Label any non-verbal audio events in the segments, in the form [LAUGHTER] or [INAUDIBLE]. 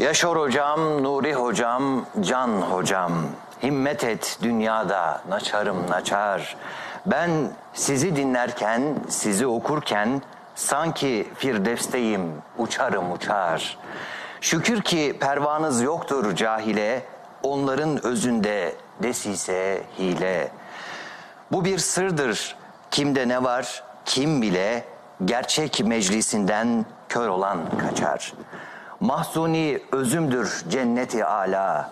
Yaşar hocam, Nuri hocam, Can hocam. Himmet et dünyada naçarım naçar. Ben sizi dinlerken, sizi okurken sanki firdevsteyim, uçarım uçar. Şükür ki pervanız yoktur cahile, onların özünde desise hile. Bu bir sırdır, kimde ne var, kim bile gerçek meclisinden kör olan kaçar. Mahzuni özümdür cenneti ala.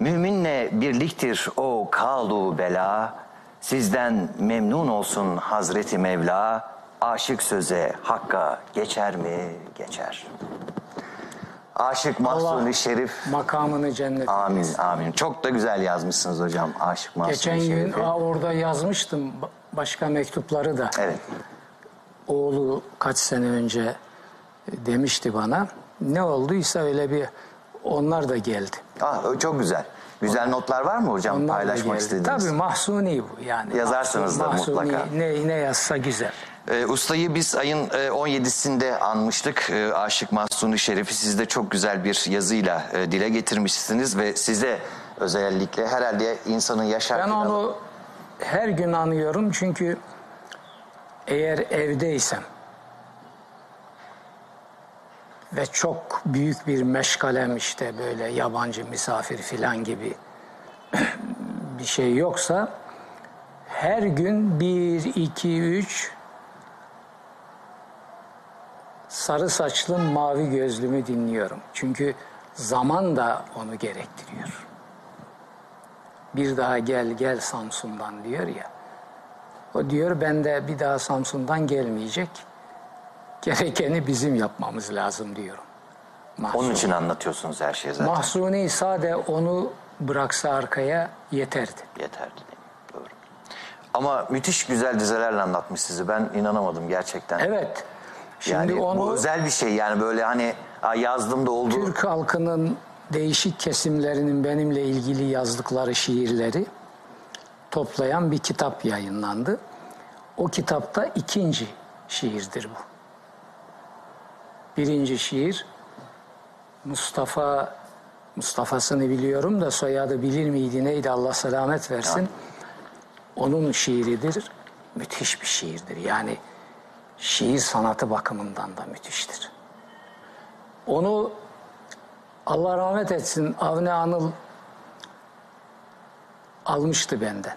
Müminle birliktir o kalu bela. Sizden memnun olsun Hazreti Mevla. Aşık söze hakka geçer mi? Geçer. Aşık Mahzuni Şerif. makamını cennet Amin amin. Çok da güzel yazmışsınız hocam Aşık Mahzuni Geçen gün Şerif'i. aa, orada yazmıştım ba- başka mektupları da. Evet. Oğlu kaç sene önce demişti bana. Ne olduysa öyle bir onlar da geldi. Ah, çok güzel. Güzel notlar var mı hocam Onlar da paylaşmak istediğiniz? Tabii mahsuni bu yani. Yazarsınız da Mahsuni, mutlaka. Ne, ne yazsa güzel. Ee, ustayı biz ayın e, 17'sinde anmıştık. Ee, Aşık Mahsuni Şerif'i siz de çok güzel bir yazıyla e, dile getirmişsiniz ve size özellikle herhalde insanın yaşarken... Ben onu her gün anıyorum çünkü eğer evdeysem ve çok büyük bir meşgalem işte böyle yabancı misafir filan gibi [CLEARS THROAT] bir şey yoksa her gün bir, iki, üç sarı saçlı mavi gözlümü dinliyorum. Çünkü zaman da onu gerektiriyor bir daha gel gel Samsun'dan diyor ya. O diyor ben de bir daha Samsun'dan gelmeyecek. Gerekeni bizim yapmamız lazım diyorum. Mahsuni. Onun için anlatıyorsunuz her şeyi zaten. Mahsuni sade onu bıraksa arkaya yeterdi. Yeterli değil mi? Doğru. Ama müthiş güzel dizelerle anlatmış sizi. Ben inanamadım gerçekten. Evet. Şimdi yani onu bu özel bir şey yani böyle hani "Aa, yazdım da oldu. Türk halkının değişik kesimlerinin benimle ilgili yazdıkları şiirleri toplayan bir kitap yayınlandı. O kitapta ikinci şiirdir bu. Birinci şiir Mustafa Mustafa'sını biliyorum da soyadı bilir miydi neydi Allah selamet versin. Onun şiiridir. Müthiş bir şiirdir. Yani şiir sanatı bakımından da müthiştir. Onu Allah rahmet etsin Avni Anıl almıştı benden.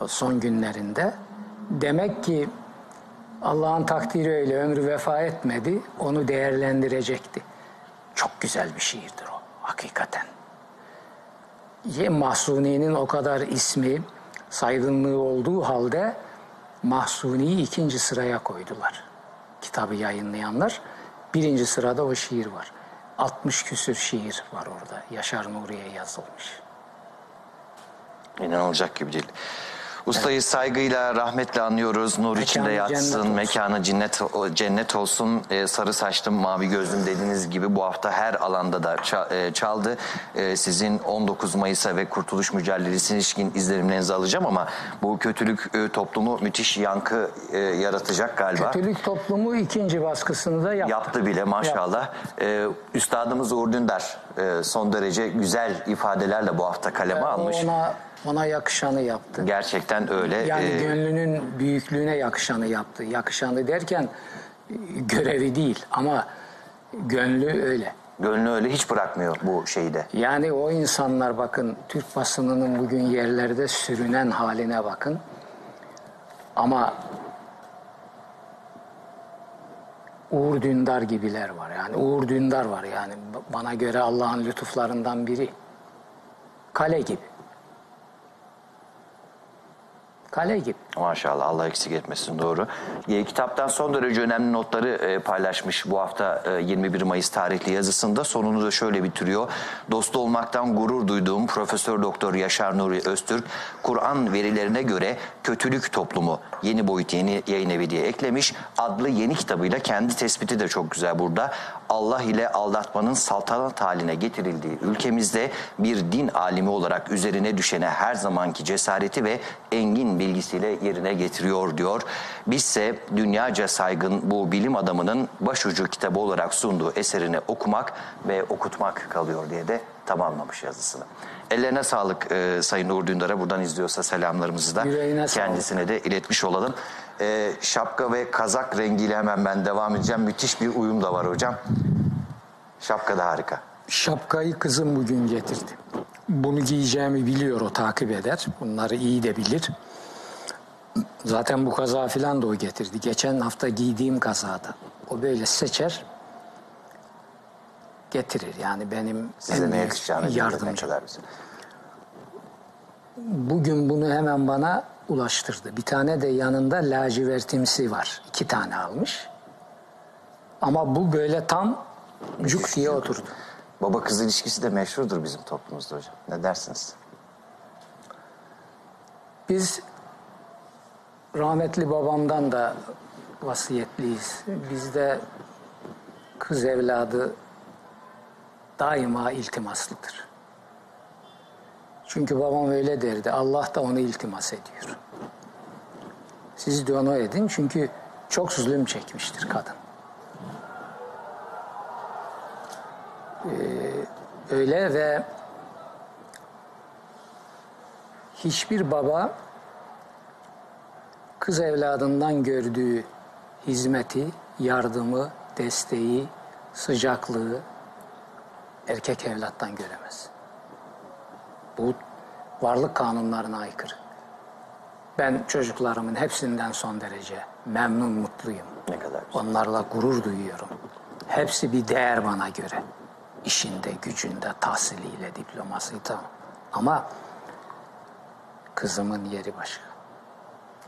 O son günlerinde. Demek ki Allah'ın takdiri öyle ömrü vefa etmedi. Onu değerlendirecekti. Çok güzel bir şiirdir o hakikaten. Ye Mahsuni'nin o kadar ismi, saygınlığı olduğu halde Mahsuni'yi ikinci sıraya koydular. Kitabı yayınlayanlar. Birinci sırada o şiir var. 60 küsür şiir var orada. Yaşar Nuri'ye yazılmış. İnanılacak gibi değil. Ustayı saygıyla, rahmetle anıyoruz. Nur içinde cennet yatsın, olsun. mekanı cennet cennet olsun. Ee, sarı saçlım, mavi gözlüm dediğiniz gibi bu hafta her alanda da e, çaldı. Ee, sizin 19 Mayıs'a ve Kurtuluş Mücadelesi'ne ilişkin izlenimlerinizi alacağım ama bu kötülük e, toplumu müthiş yankı e, yaratacak galiba. Kötülük toplumu ikinci baskısını da yaptı. Yaptı bile maşallah. Ee, üstadımız Uğur Dündar e, son derece güzel ifadelerle bu hafta kaleme O almış. Ona, ona yakışanı yaptı. Gerçekten öyle. Yani Ee, gönlünün büyüklüğüne yakışanı yaptı. Yakışanı derken e, görevi değil ama gönlü öyle. Gönlü öyle hiç bırakmıyor bu şeyi de. Yani o insanlar bakın Türk basınının bugün yerlerde sürünen haline bakın. Ama Uğur Dündar gibiler var. Yani Uğur Dündar var yani bana göre Allah'ın lütuflarından biri. Kale gibi. Kale gibi. Maşallah Allah eksik etmesin doğru. E, kitaptan son derece önemli notları e, paylaşmış bu hafta e, 21 Mayıs tarihli yazısında. Sonunu da şöyle bitiriyor. Dostu olmaktan gurur duyduğum Profesör Doktor Yaşar Nuri Öztürk, Kur'an verilerine göre kötülük toplumu yeni boyut yeni yayın evi diye eklemiş. Adlı yeni kitabıyla kendi tespiti de çok güzel burada. Allah ile aldatmanın saltanat haline getirildiği ülkemizde bir din alimi olarak üzerine düşene her zamanki cesareti ve engin bilgisiyle yerine getiriyor diyor. Bizse dünyaca saygın bu bilim adamının başucu kitabı olarak sunduğu eserini okumak ve okutmak kalıyor diye de tamamlamış yazısını. Ellerine sağlık e, Sayın Uğur Dündar'a. Buradan izliyorsa selamlarımızı da Yüreğine sağlık. kendisine de iletmiş olalım. E, şapka ve kazak rengiyle hemen ben devam edeceğim. Müthiş bir uyum da var hocam. Şapka da harika. Şapkayı kızım bugün getirdi. Bunu giyeceğimi biliyor, o takip eder. Bunları iyi de bilir. Zaten bu kaza filan da o getirdi. Geçen hafta giydiğim kazada. O böyle seçer, getirir. Yani benim Size ne yakışacağını güzel. Bugün bunu hemen bana ulaştırdı. Bir tane de yanında lacivertimsi var. İki tane almış. Ama bu böyle tam cuk diye oturdu. Baba kız ilişkisi de meşhurdur bizim toplumumuzda hocam. Ne dersiniz? Biz rahmetli babamdan da vasiyetliyiz. Bizde kız evladı daima iltimaslıdır. Çünkü babam öyle derdi. Allah da onu iltimas ediyor. Siz de onu edin çünkü çok zulüm çekmiştir kadın. Ee, öyle ve hiçbir baba kız evladından gördüğü hizmeti, yardımı, desteği, sıcaklığı erkek evlattan göremez. Bu varlık kanunlarına aykırı. Ben çocuklarımın hepsinden son derece memnun, mutluyum. Ne kadar güzel. Onlarla gurur duyuyorum. Hepsi bir değer bana göre. İşinde, gücünde, tahsiliyle, diplomasıyla. Ama kızımın yeri başka.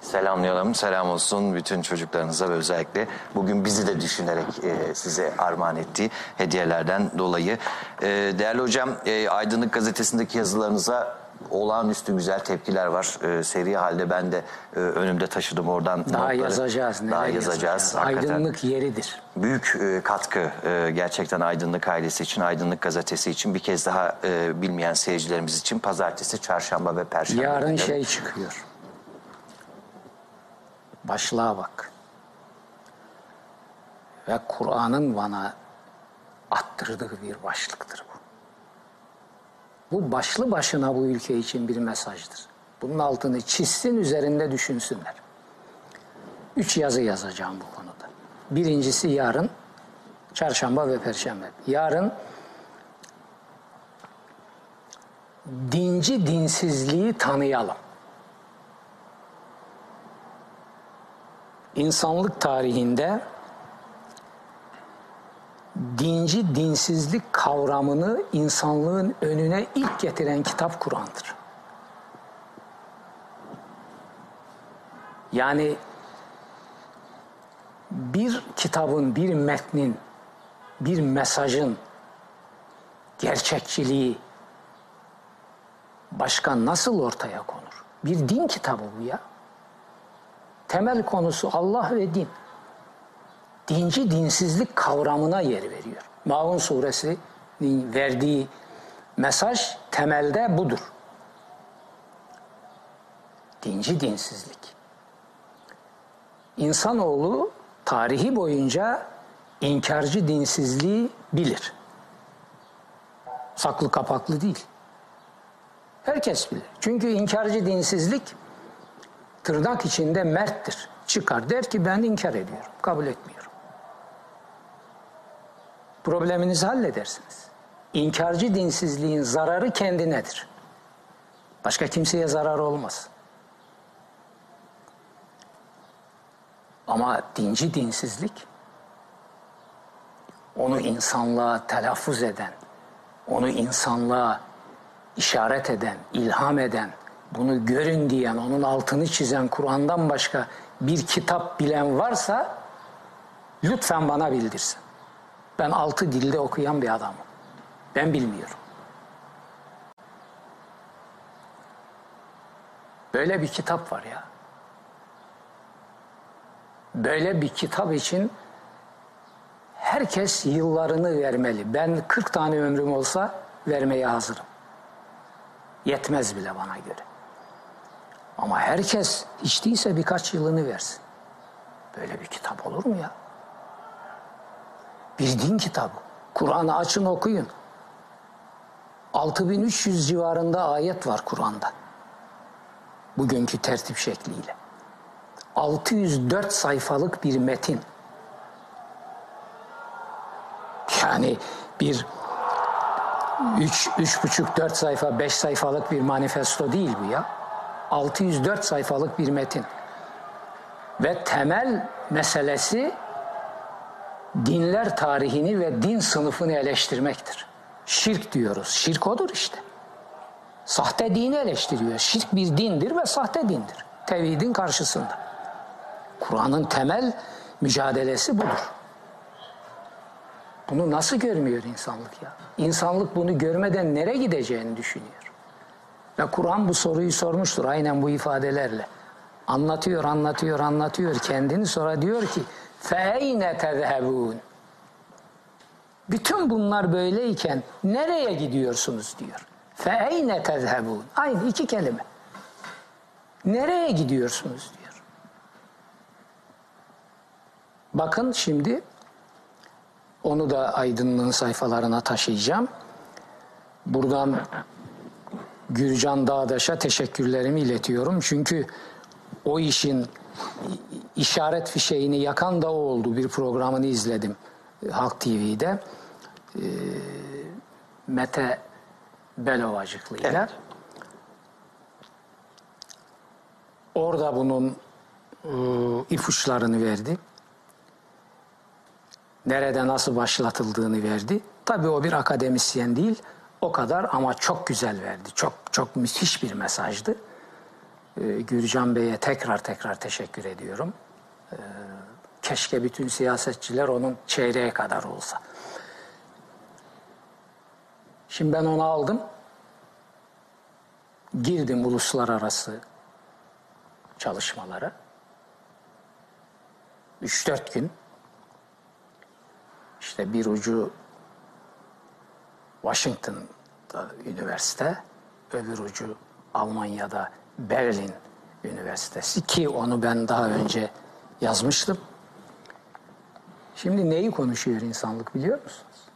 Selamlayalım, selam olsun bütün çocuklarınıza ve özellikle bugün bizi de düşünerek e, size armağan ettiği hediyelerden dolayı. E, değerli hocam, e, Aydınlık Gazetesi'ndeki yazılarınıza olağanüstü güzel tepkiler var. E, seri halde ben de e, önümde taşıdım oradan Daha notları. yazacağız. Daha yazacağız. Hakikaten Aydınlık yeridir. büyük e, katkı e, gerçekten Aydınlık ailesi için, Aydınlık Gazetesi için bir kez daha e, bilmeyen seyircilerimiz için pazartesi, çarşamba ve perşembe. Yarın günleri- şey çıkıyor. Başlığa bak. Ve Kur'an'ın bana attırdığı bir başlıktır bu. Bu başlı başına bu ülke için bir mesajdır. Bunun altını çizsin, üzerinde düşünsünler. Üç yazı yazacağım bu konuda. Birincisi yarın, çarşamba ve perşembe. Yarın dinci dinsizliği tanıyalım. İnsanlık tarihinde dinci dinsizlik kavramını insanlığın önüne ilk getiren kitap Kur'an'dır. Yani bir kitabın, bir metnin, bir mesajın gerçekçiliği başka nasıl ortaya konur? Bir din kitabı bu ya. Temel konusu Allah ve din. Dinci dinsizlik kavramına yer veriyor. Maun suresinin verdiği mesaj temelde budur. Dinci dinsizlik. İnsanoğlu tarihi boyunca inkarcı dinsizliği bilir. Saklı kapaklı değil. Herkes bilir. Çünkü inkarcı dinsizlik tırnak içinde merttir. Çıkar der ki ben inkar ediyorum, kabul etmiyorum. Probleminizi halledersiniz. İnkarcı dinsizliğin zararı kendinedir. Başka kimseye zarar olmaz. Ama dinci dinsizlik onu insanlığa telaffuz eden, onu insanlığa işaret eden, ilham eden, bunu görün diyen, onun altını çizen Kur'an'dan başka bir kitap bilen varsa lütfen bana bildirsin. Ben altı dilde okuyan bir adamım. Ben bilmiyorum. Böyle bir kitap var ya. Böyle bir kitap için herkes yıllarını vermeli. Ben 40 tane ömrüm olsa vermeye hazırım. Yetmez bile bana göre. Ama herkes hiç değilse birkaç yılını versin. Böyle bir kitap olur mu ya? Bir din kitabı. Kur'an'ı açın okuyun. 6300 civarında ayet var Kur'an'da. Bugünkü tertip şekliyle. 604 sayfalık bir metin. Yani bir 3 üç buçuk 4 sayfa 5 sayfalık bir manifesto değil bu ya. 604 sayfalık bir metin. Ve temel meselesi dinler tarihini ve din sınıfını eleştirmektir. Şirk diyoruz. Şirk odur işte. Sahte dini eleştiriyor. Şirk bir dindir ve sahte dindir. Tevhidin karşısında. Kur'an'ın temel mücadelesi budur. Bunu nasıl görmüyor insanlık ya? İnsanlık bunu görmeden nereye gideceğini düşünüyor. Ve Kur'an bu soruyu sormuştur aynen bu ifadelerle. Anlatıyor, anlatıyor, anlatıyor kendini sonra diyor ki فَاَيْنَ تَذْهَبُونَ Bütün bunlar böyleyken nereye gidiyorsunuz diyor. فَاَيْنَ تَذْهَبُونَ Aynı iki kelime. Nereye gidiyorsunuz diyor. Bakın şimdi onu da aydınlığın sayfalarına taşıyacağım. Buradan Gürcan Dağdaş'a teşekkürlerimi iletiyorum. Çünkü o işin işaret fişeğini yakan da o oldu. Bir programını izledim e, Halk TV'de. E, Mete Belovacıklı'yla. Evet. Orada bunun e, ipuçlarını verdi. Nerede nasıl başlatıldığını verdi. Tabii o bir akademisyen değil. O kadar ama çok güzel verdi. Çok çok müthiş bir mesajdı. Ee, Gürcan Bey'e tekrar tekrar teşekkür ediyorum. Ee, keşke bütün siyasetçiler onun çeyreğe kadar olsa. Şimdi ben onu aldım. Girdim uluslararası çalışmalara. 3-4 gün. İşte bir ucu Washington'da üniversite, öbür ucu Almanya'da Berlin Üniversitesi ki onu ben daha önce yazmıştım. Şimdi neyi konuşuyor insanlık biliyor musunuz?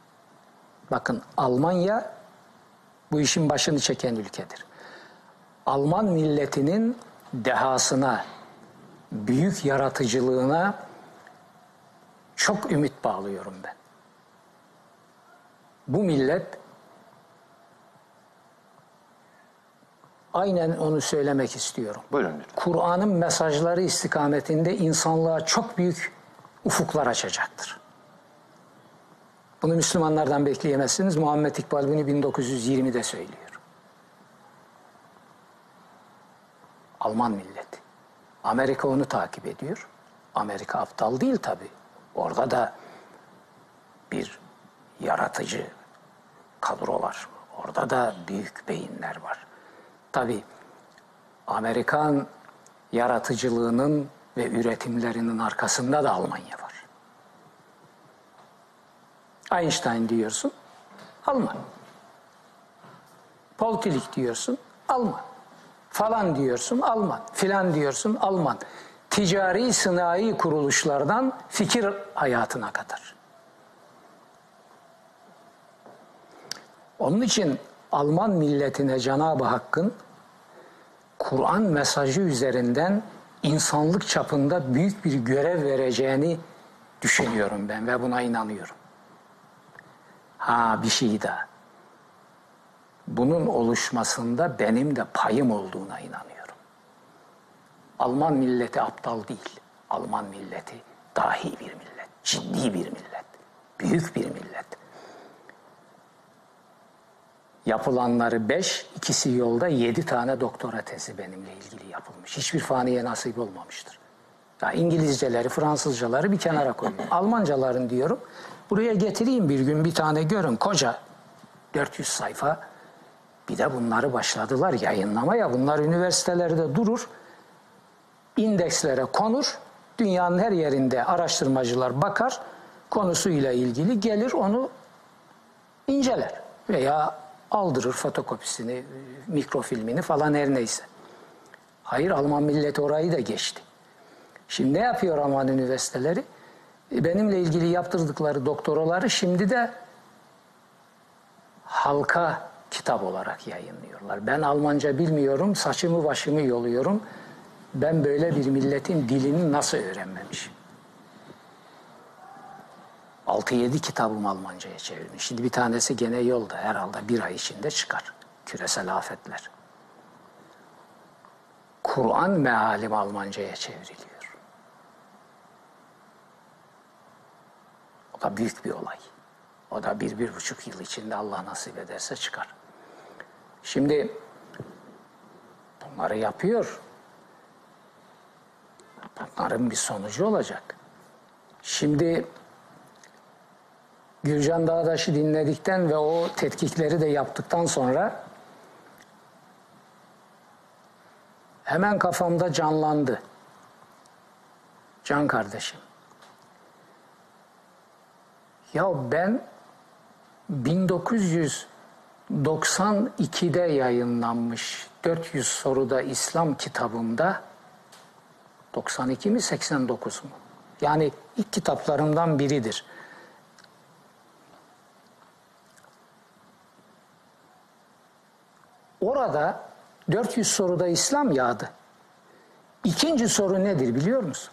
Bakın Almanya bu işin başını çeken ülkedir. Alman milletinin dehasına, büyük yaratıcılığına çok ümit bağlıyorum ben. Bu millet aynen onu söylemek istiyorum. Buyurun lütfen. Kur'an'ın mesajları istikametinde insanlığa çok büyük ufuklar açacaktır. Bunu Müslümanlardan bekleyemezsiniz. Muhammed İkbal bunu 1920'de söylüyor. Alman milleti. Amerika onu takip ediyor. Amerika aptal değil tabi. Orada da bir yaratıcı kadro var. Orada da büyük beyinler var. Tabi Amerikan yaratıcılığının ve üretimlerinin arkasında da Almanya var. Einstein diyorsun, Alman. Paul Tillich diyorsun, Alman. Falan diyorsun, Alman. Filan diyorsun, Alman. Ticari sınai kuruluşlardan fikir hayatına kadar. Onun için Alman milletine Cenab-ı Hakk'ın Kur'an mesajı üzerinden insanlık çapında büyük bir görev vereceğini düşünüyorum ben ve buna inanıyorum. Ha bir şey daha. Bunun oluşmasında benim de payım olduğuna inanıyorum. Alman milleti aptal değil. Alman milleti dahi bir millet, ciddi bir millet, büyük bir millet. Yapılanları beş, ikisi yolda yedi tane doktora tezi benimle ilgili yapılmış. Hiçbir faniye nasip olmamıştır. Ya İngilizceleri, Fransızcaları bir kenara koyuyorum. Almancaların diyorum. Buraya getireyim bir gün bir tane görün. Koca 400 sayfa. Bir de bunları başladılar yayınlamaya. Bunlar üniversitelerde durur. indekslere konur. Dünyanın her yerinde araştırmacılar bakar. konusuyla ilgili gelir onu inceler veya aldırır fotokopisini, mikrofilmini falan her neyse. Hayır Alman milleti orayı da geçti. Şimdi ne yapıyor Alman üniversiteleri? E, Benimle ilgili yaptırdıkları doktoraları şimdi de halka kitap olarak yayınlıyorlar. Ben Almanca bilmiyorum, saçımı başımı yoluyorum. Ben böyle bir milletin dilini nasıl öğrenmemişim? 6-7 kitabım Almanca'ya çevirmiş. Şimdi bir tanesi gene yolda herhalde bir ay içinde çıkar. Küresel afetler. Kur'an mealim Almanca'ya çevriliyor. O da büyük bir olay. O da bir, bir buçuk yıl içinde Allah nasip ederse çıkar. Şimdi bunları yapıyor. Bunların bir sonucu olacak. Şimdi Gürcan Dağdaş'ı dinledikten ve o tetkikleri de yaptıktan sonra hemen kafamda canlandı. Can kardeşim. Ya ben 1992'de yayınlanmış 400 soruda İslam kitabımda 92 mi 89 mu? Yani ilk kitaplarımdan biridir. Orada 400 soruda İslam yağdı. İkinci soru nedir biliyor musun?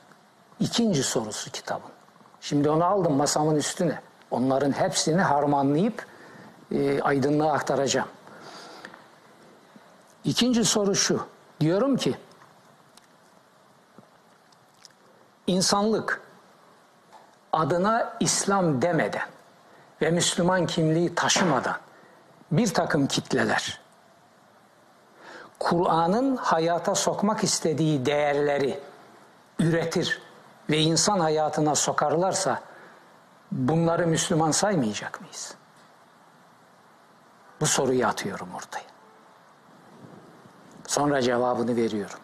İkinci sorusu kitabın. Şimdi onu aldım masamın üstüne. Onların hepsini harmanlayıp e, aydınlığa aktaracağım. İkinci soru şu. Diyorum ki insanlık adına İslam demeden ve Müslüman kimliği taşımadan bir takım kitleler Kur'an'ın hayata sokmak istediği değerleri üretir ve insan hayatına sokarlarsa bunları Müslüman saymayacak mıyız? Bu soruyu atıyorum ortaya. Sonra cevabını veriyorum.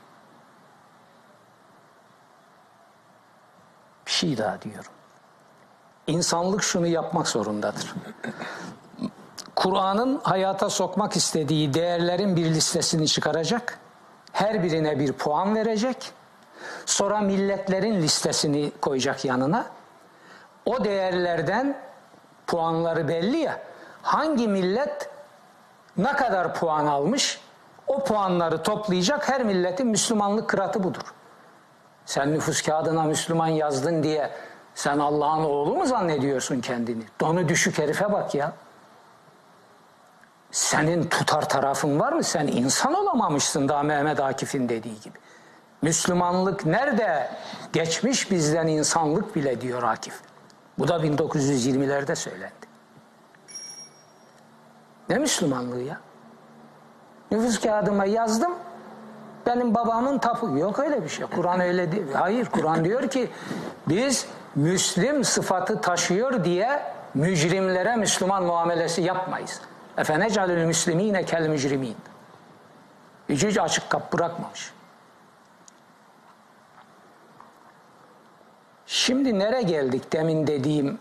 Bir şey daha diyorum. İnsanlık şunu yapmak zorundadır. Kur'an'ın hayata sokmak istediği değerlerin bir listesini çıkaracak. Her birine bir puan verecek. Sonra milletlerin listesini koyacak yanına. O değerlerden puanları belli ya. Hangi millet ne kadar puan almış? O puanları toplayacak. Her milletin Müslümanlık kıratı budur. Sen nüfus kağıdına Müslüman yazdın diye sen Allah'ın oğlu mu zannediyorsun kendini? Donu düşük herife bak ya. Senin tutar tarafın var mı? Sen insan olamamışsın daha Mehmet Akif'in dediği gibi. Müslümanlık nerede? Geçmiş bizden insanlık bile diyor Akif. Bu da 1920'lerde söylendi. Ne Müslümanlığı ya? Nüfus kağıdıma yazdım. Benim babamın tapu. Yok öyle bir şey. Kur'an öyle değil. Hayır Kur'an diyor ki biz Müslim sıfatı taşıyor diye mücrimlere Müslüman muamelesi yapmayız. Efenecalül müslimine kel mücrimin. Hiç açık kap bırakmamış. Şimdi nere geldik demin dediğim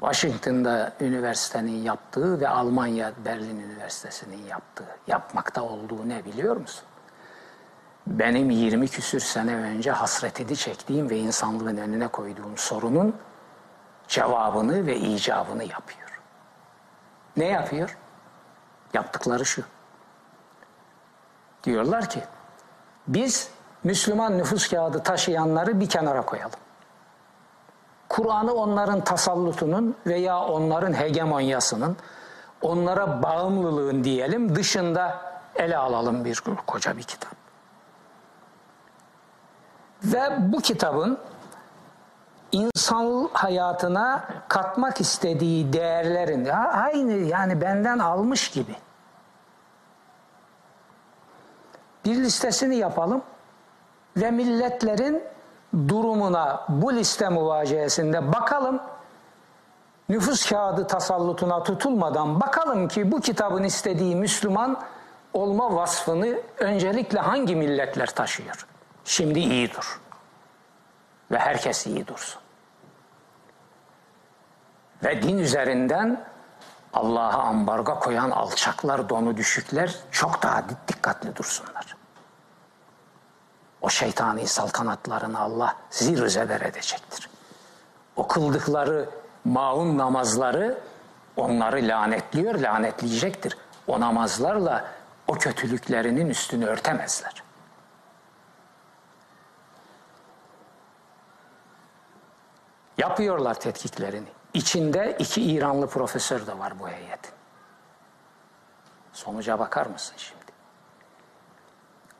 Washington'da üniversitenin yaptığı ve Almanya Berlin Üniversitesi'nin yaptığı, yapmakta olduğu ne biliyor musun? Benim 20 küsür sene önce hasretini çektiğim ve insanlığın önüne koyduğum sorunun cevabını ve icabını yapıyor. Ne yapıyor? Yaptıkları şu. Diyorlar ki biz Müslüman nüfus kağıdı taşıyanları bir kenara koyalım. Kur'an'ı onların tasallutunun veya onların hegemonyasının, onlara bağımlılığın diyelim dışında ele alalım bir koca bir kitap. Ve bu kitabın insan hayatına katmak istediği değerlerin aynı yani benden almış gibi. Bir listesini yapalım ve milletlerin durumuna bu liste muvaciyesinde bakalım nüfus kağıdı tasallutuna tutulmadan bakalım ki bu kitabın istediği Müslüman olma vasfını öncelikle hangi milletler taşıyor? Şimdi iyi dur. Ve herkes iyi dursun. Ve din üzerinden Allah'a ambargo koyan alçaklar, donu düşükler çok daha dikkatli dursunlar. O şeytani saltanatlarını Allah zir zeber edecektir. O kıldıkları maun namazları onları lanetliyor, lanetleyecektir. O namazlarla o kötülüklerinin üstünü örtemezler. Yapıyorlar tetkiklerini. İçinde iki İranlı profesör de var bu heyetin. Sonuca bakar mısın şimdi?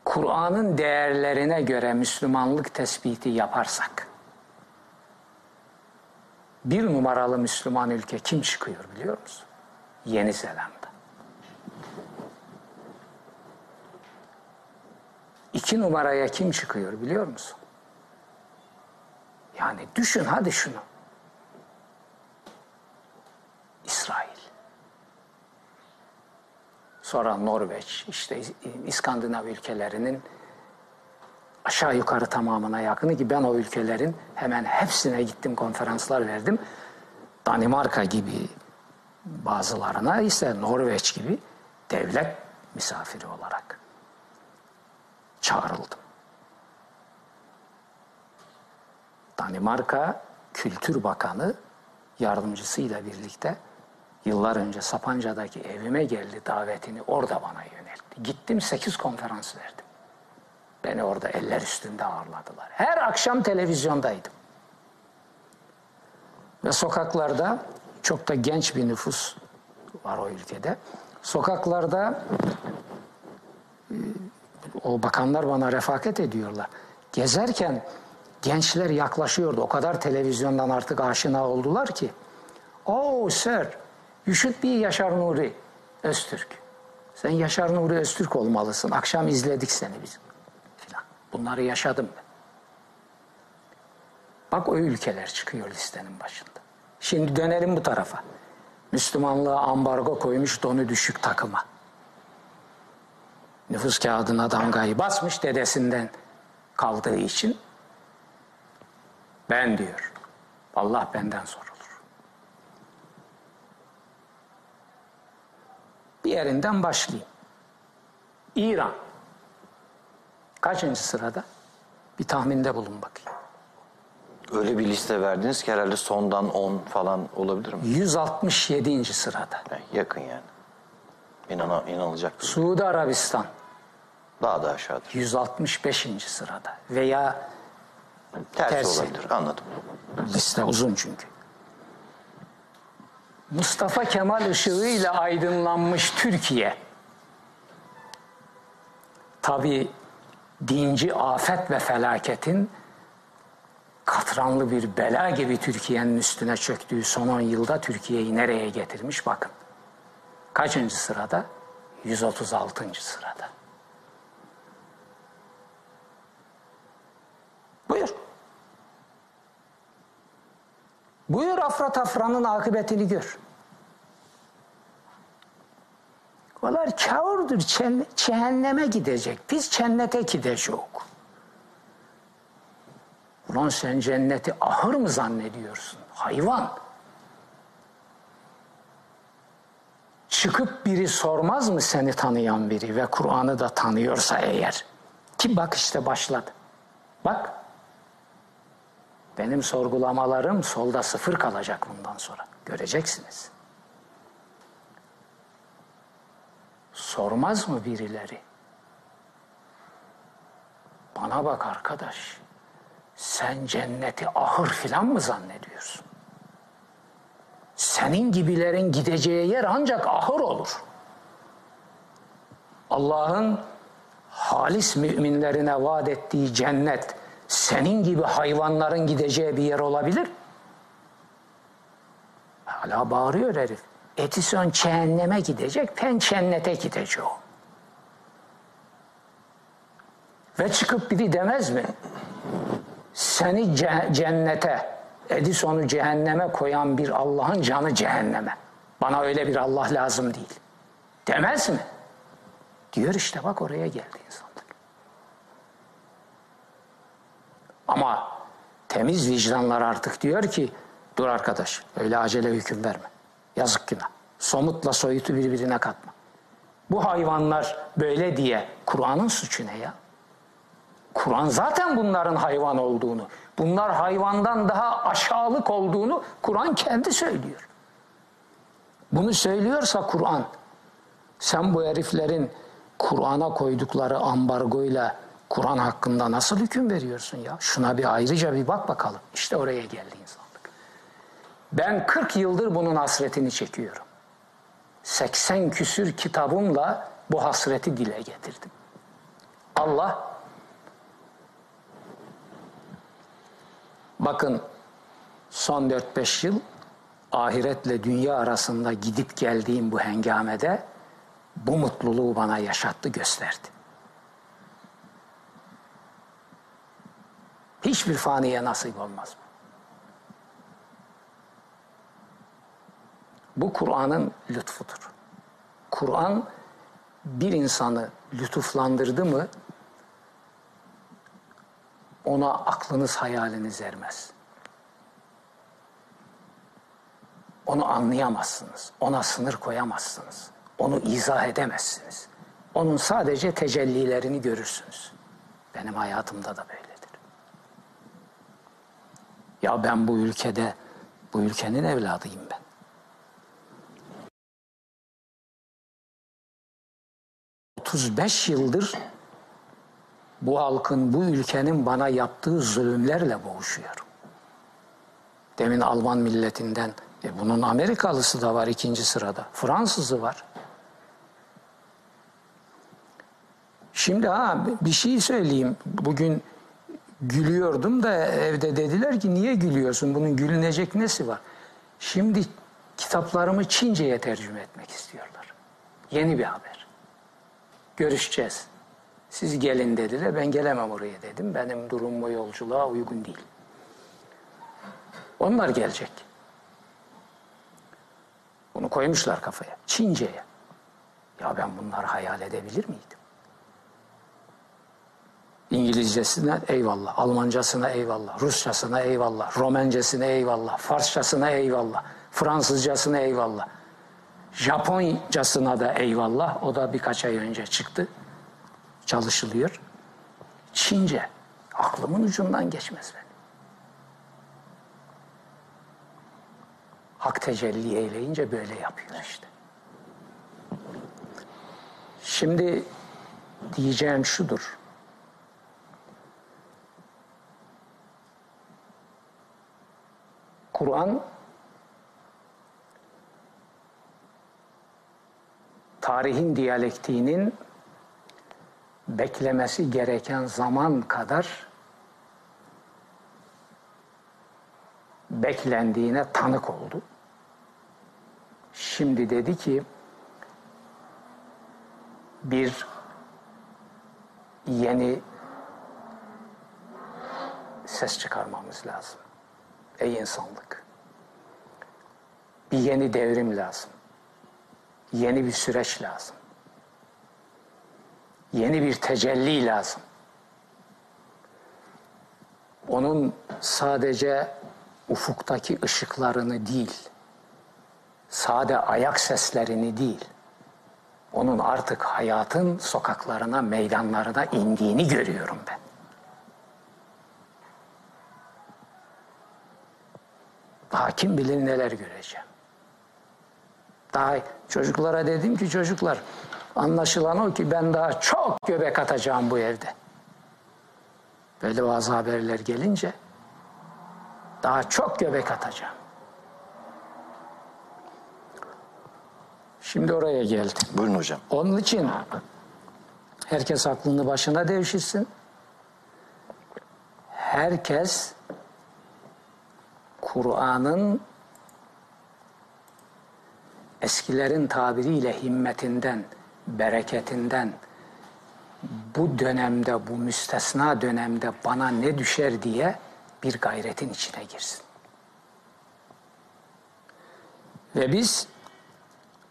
Kur'an'ın değerlerine göre Müslümanlık tespiti yaparsak bir numaralı Müslüman ülke kim çıkıyor biliyor musun? Yeni Zelanda. İki numaraya kim çıkıyor biliyor musun? Yani düşün hadi şunu. İsrail. Sonra Norveç, işte İskandinav ülkelerinin aşağı yukarı tamamına yakını ki ben o ülkelerin hemen hepsine gittim konferanslar verdim. Danimarka gibi bazılarına ise Norveç gibi devlet misafiri olarak çağrıldım. Danimarka Kültür Bakanı yardımcısıyla birlikte yıllar önce Sapanca'daki evime geldi davetini orada bana yöneltti. Gittim sekiz konferans verdim. Beni orada eller üstünde ağırladılar. Her akşam televizyondaydım. Ve sokaklarda çok da genç bir nüfus var o ülkede. Sokaklarda e, o bakanlar bana refakat ediyorlar. Gezerken gençler yaklaşıyordu. O kadar televizyondan artık aşina oldular ki. Oh sir, you should be Yaşar Nuri Öztürk. Sen Yaşar Nuri Öztürk olmalısın. Akşam izledik seni biz. Filan. Bunları yaşadım ben. Bak o ülkeler çıkıyor listenin başında. Şimdi dönelim bu tarafa. Müslümanlığa ambargo koymuş donu düşük takıma. Nüfus kağıdına damgayı basmış dedesinden kaldığı için ben diyor. Allah benden sorulur. Bir yerinden başlayayım. İran. Kaçıncı sırada? Bir tahminde bulun bakayım. Öyle bir liste verdiniz ki herhalde sondan 10 falan olabilir mi? 167. sırada. Yani yakın yani. İnana, inanılacak. Suudi Arabistan Daha da aşağıdır. 165. sırada veya Tersi, Tersi. olabilir. Anladım. liste uzun çünkü. Mustafa Kemal ışığıyla aydınlanmış Türkiye. Tabi dinci afet ve felaketin katranlı bir bela gibi Türkiye'nin üstüne çöktüğü son 10 yılda Türkiye'yi nereye getirmiş bakın. Kaçıncı sırada? 136. sırada. Buyur. Buyur afra tafranın akıbetini gör. Onlar kâurdur, cehenneme gidecek. Biz cennete gideceğiz. Ulan sen cenneti ahır mı zannediyorsun? Hayvan. Çıkıp biri sormaz mı seni tanıyan biri ve Kur'an'ı da tanıyorsa eğer? Ki bak işte başladı. Bak. Benim sorgulamalarım solda sıfır kalacak bundan sonra. Göreceksiniz. Sormaz mı birileri? Bana bak arkadaş. Sen cenneti ahır filan mı zannediyorsun? Senin gibilerin gideceği yer ancak ahır olur. Allah'ın halis müminlerine vaat ettiği cennet senin gibi hayvanların gideceği bir yer olabilir. Hala bağırıyor herif. Edison cehenneme gidecek, ben cennete gideceğim. Ve çıkıp biri demez mi? Seni ce- cennete, Edison'u cehenneme koyan bir Allah'ın canı cehenneme. Bana öyle bir Allah lazım değil. Demez mi? Diyor işte bak oraya geldi insanlık. Ama temiz vicdanlar artık diyor ki Dur arkadaş öyle acele hüküm verme. Yazık günah. Somutla soyutu birbirine katma. Bu hayvanlar böyle diye Kur'an'ın suçu ne ya? Kur'an zaten bunların hayvan olduğunu, bunlar hayvandan daha aşağılık olduğunu Kur'an kendi söylüyor. Bunu söylüyorsa Kur'an, sen bu heriflerin Kur'an'a koydukları ambargoyla Kur'an hakkında nasıl hüküm veriyorsun ya? Şuna bir ayrıca bir bak bakalım. İşte oraya geldi insanlık. Ben 40 yıldır bunun hasretini çekiyorum. 80 küsür kitabımla bu hasreti dile getirdim. Allah bakın son 4-5 yıl ahiretle dünya arasında gidip geldiğim bu hengamede bu mutluluğu bana yaşattı gösterdi. Hiçbir faniye nasip olmaz bu. Kur'an'ın lütfudur. Kur'an bir insanı lütuflandırdı mı ona aklınız hayaliniz ermez. Onu anlayamazsınız. Ona sınır koyamazsınız. Onu izah edemezsiniz. Onun sadece tecellilerini görürsünüz. Benim hayatımda da böyledir. Ya ben bu ülkede, bu ülkenin evladıyım ben. ...35 yıldır bu halkın, bu ülkenin bana yaptığı zulümlerle boğuşuyorum. Demin Alman milletinden, e bunun Amerikalısı da var ikinci sırada, Fransızı var. Şimdi ha bir şey söyleyeyim. Bugün gülüyordum da evde dediler ki niye gülüyorsun? Bunun gülünecek nesi var? Şimdi kitaplarımı Çince'ye tercüme etmek istiyorlar. Yeni bir haber. Görüşeceğiz. Siz gelin dediler. Ben gelemem oraya dedim. Benim durum bu yolculuğa uygun değil. Onlar gelecek. Bunu koymuşlar kafaya. Çince'ye. Ya ben bunları hayal edebilir miydim? İngilizcesine eyvallah, Almancasına eyvallah, Rusçasına eyvallah, Romencesine eyvallah, Farsçasına eyvallah, Fransızcasına eyvallah. Japoncasına da eyvallah. O da birkaç ay önce çıktı. Çalışılıyor. Çince. Aklımın ucundan geçmez benim. Hak tecelli eyleyince böyle yapıyor işte. Şimdi diyeceğim şudur. Kur'an tarihin diyalektiğinin beklemesi gereken zaman kadar beklendiğine tanık oldu. Şimdi dedi ki bir yeni ses çıkarmamız lazım. Ey insanlık. Bir yeni devrim lazım. Yeni bir süreç lazım. Yeni bir tecelli lazım. Onun sadece ufuktaki ışıklarını değil, sade ayak seslerini değil, onun artık hayatın sokaklarına, meydanlarına indiğini görüyorum ben. Daha kim bilir neler göreceğim. Daha çocuklara dedim ki çocuklar anlaşılan o ki ben daha çok göbek atacağım bu evde. Böyle bazı haberler gelince daha çok göbek atacağım. Şimdi oraya geldim. Buyurun hocam. Onun için herkes aklını başına devşirsin. Herkes Kur'an'ın eskilerin tabiriyle himmetinden, bereketinden bu dönemde, bu müstesna dönemde bana ne düşer diye bir gayretin içine girsin. Ve biz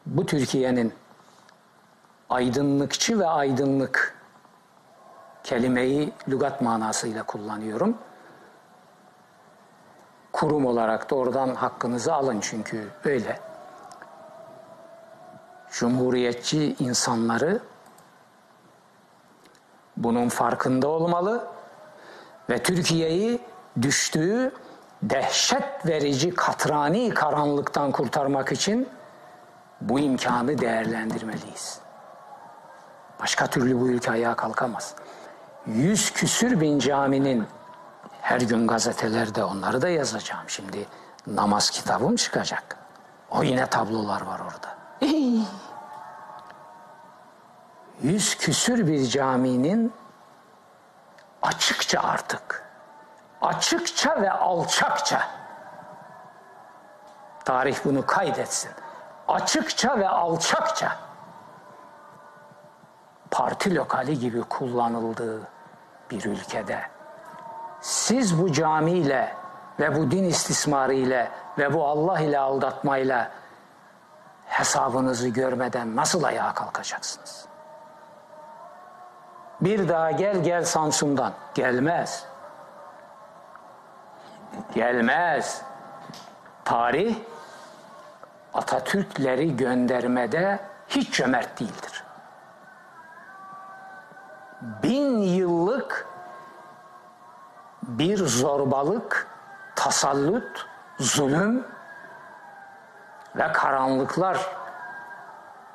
bu Türkiye'nin aydınlıkçı ve aydınlık kelimeyi lügat manasıyla kullanıyorum. Kurum olarak da oradan hakkınızı alın çünkü öyle. Cumhuriyetçi insanları bunun farkında olmalı ve Türkiye'yi düştüğü dehşet verici katrani karanlıktan kurtarmak için bu imkanı değerlendirmeliyiz. Başka türlü bu ülke ayağa kalkamaz. Yüz küsür bin caminin her gün gazetelerde onları da yazacağım. Şimdi namaz kitabım çıkacak. O yine tablolar var orada. Yüz küsür bir caminin açıkça artık, açıkça ve alçakça, tarih bunu kaydetsin, açıkça ve alçakça parti lokali gibi kullanıldığı bir ülkede siz bu camiyle ve bu din istismarı ile ve bu Allah ile aldatmayla hesabınızı görmeden nasıl ayağa kalkacaksınız? Bir daha gel gel Samsun'dan. Gelmez. Gelmez. Tarih Atatürkleri göndermede hiç cömert değildir. Bin yıllık bir zorbalık, tasallut, zulüm ve karanlıklar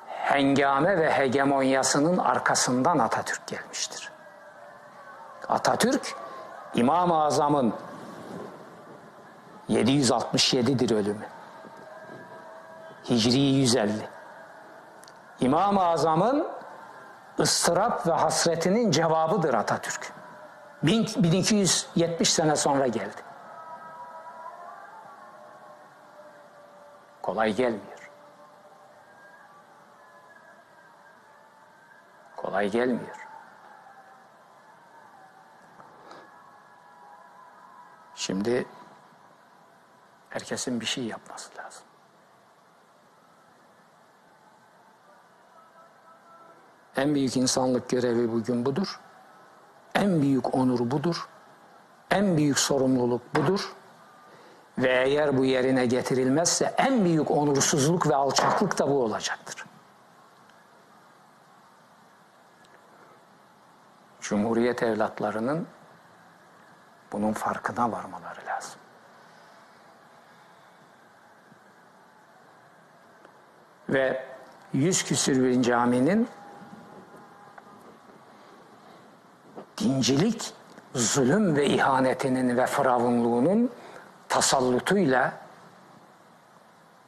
hengame ve hegemonyasının arkasından Atatürk gelmiştir. Atatürk İmam-ı Azam'ın 767'dir ölümü. Hicri 150. İmam-ı Azam'ın ıstırap ve hasretinin cevabıdır Atatürk. 1270 sene sonra geldi. Kolay gelmiyor. Kolay gelmiyor. Şimdi herkesin bir şey yapması lazım. En büyük insanlık görevi bugün budur. En büyük onur budur. En büyük sorumluluk budur. Ve eğer bu yerine getirilmezse en büyük onursuzluk ve alçaklık da bu olacaktır. Cumhuriyet evlatlarının bunun farkına varmaları lazım. Ve yüz küsür bir caminin dincilik, zulüm ve ihanetinin ve firavunluğunun tasallutuyla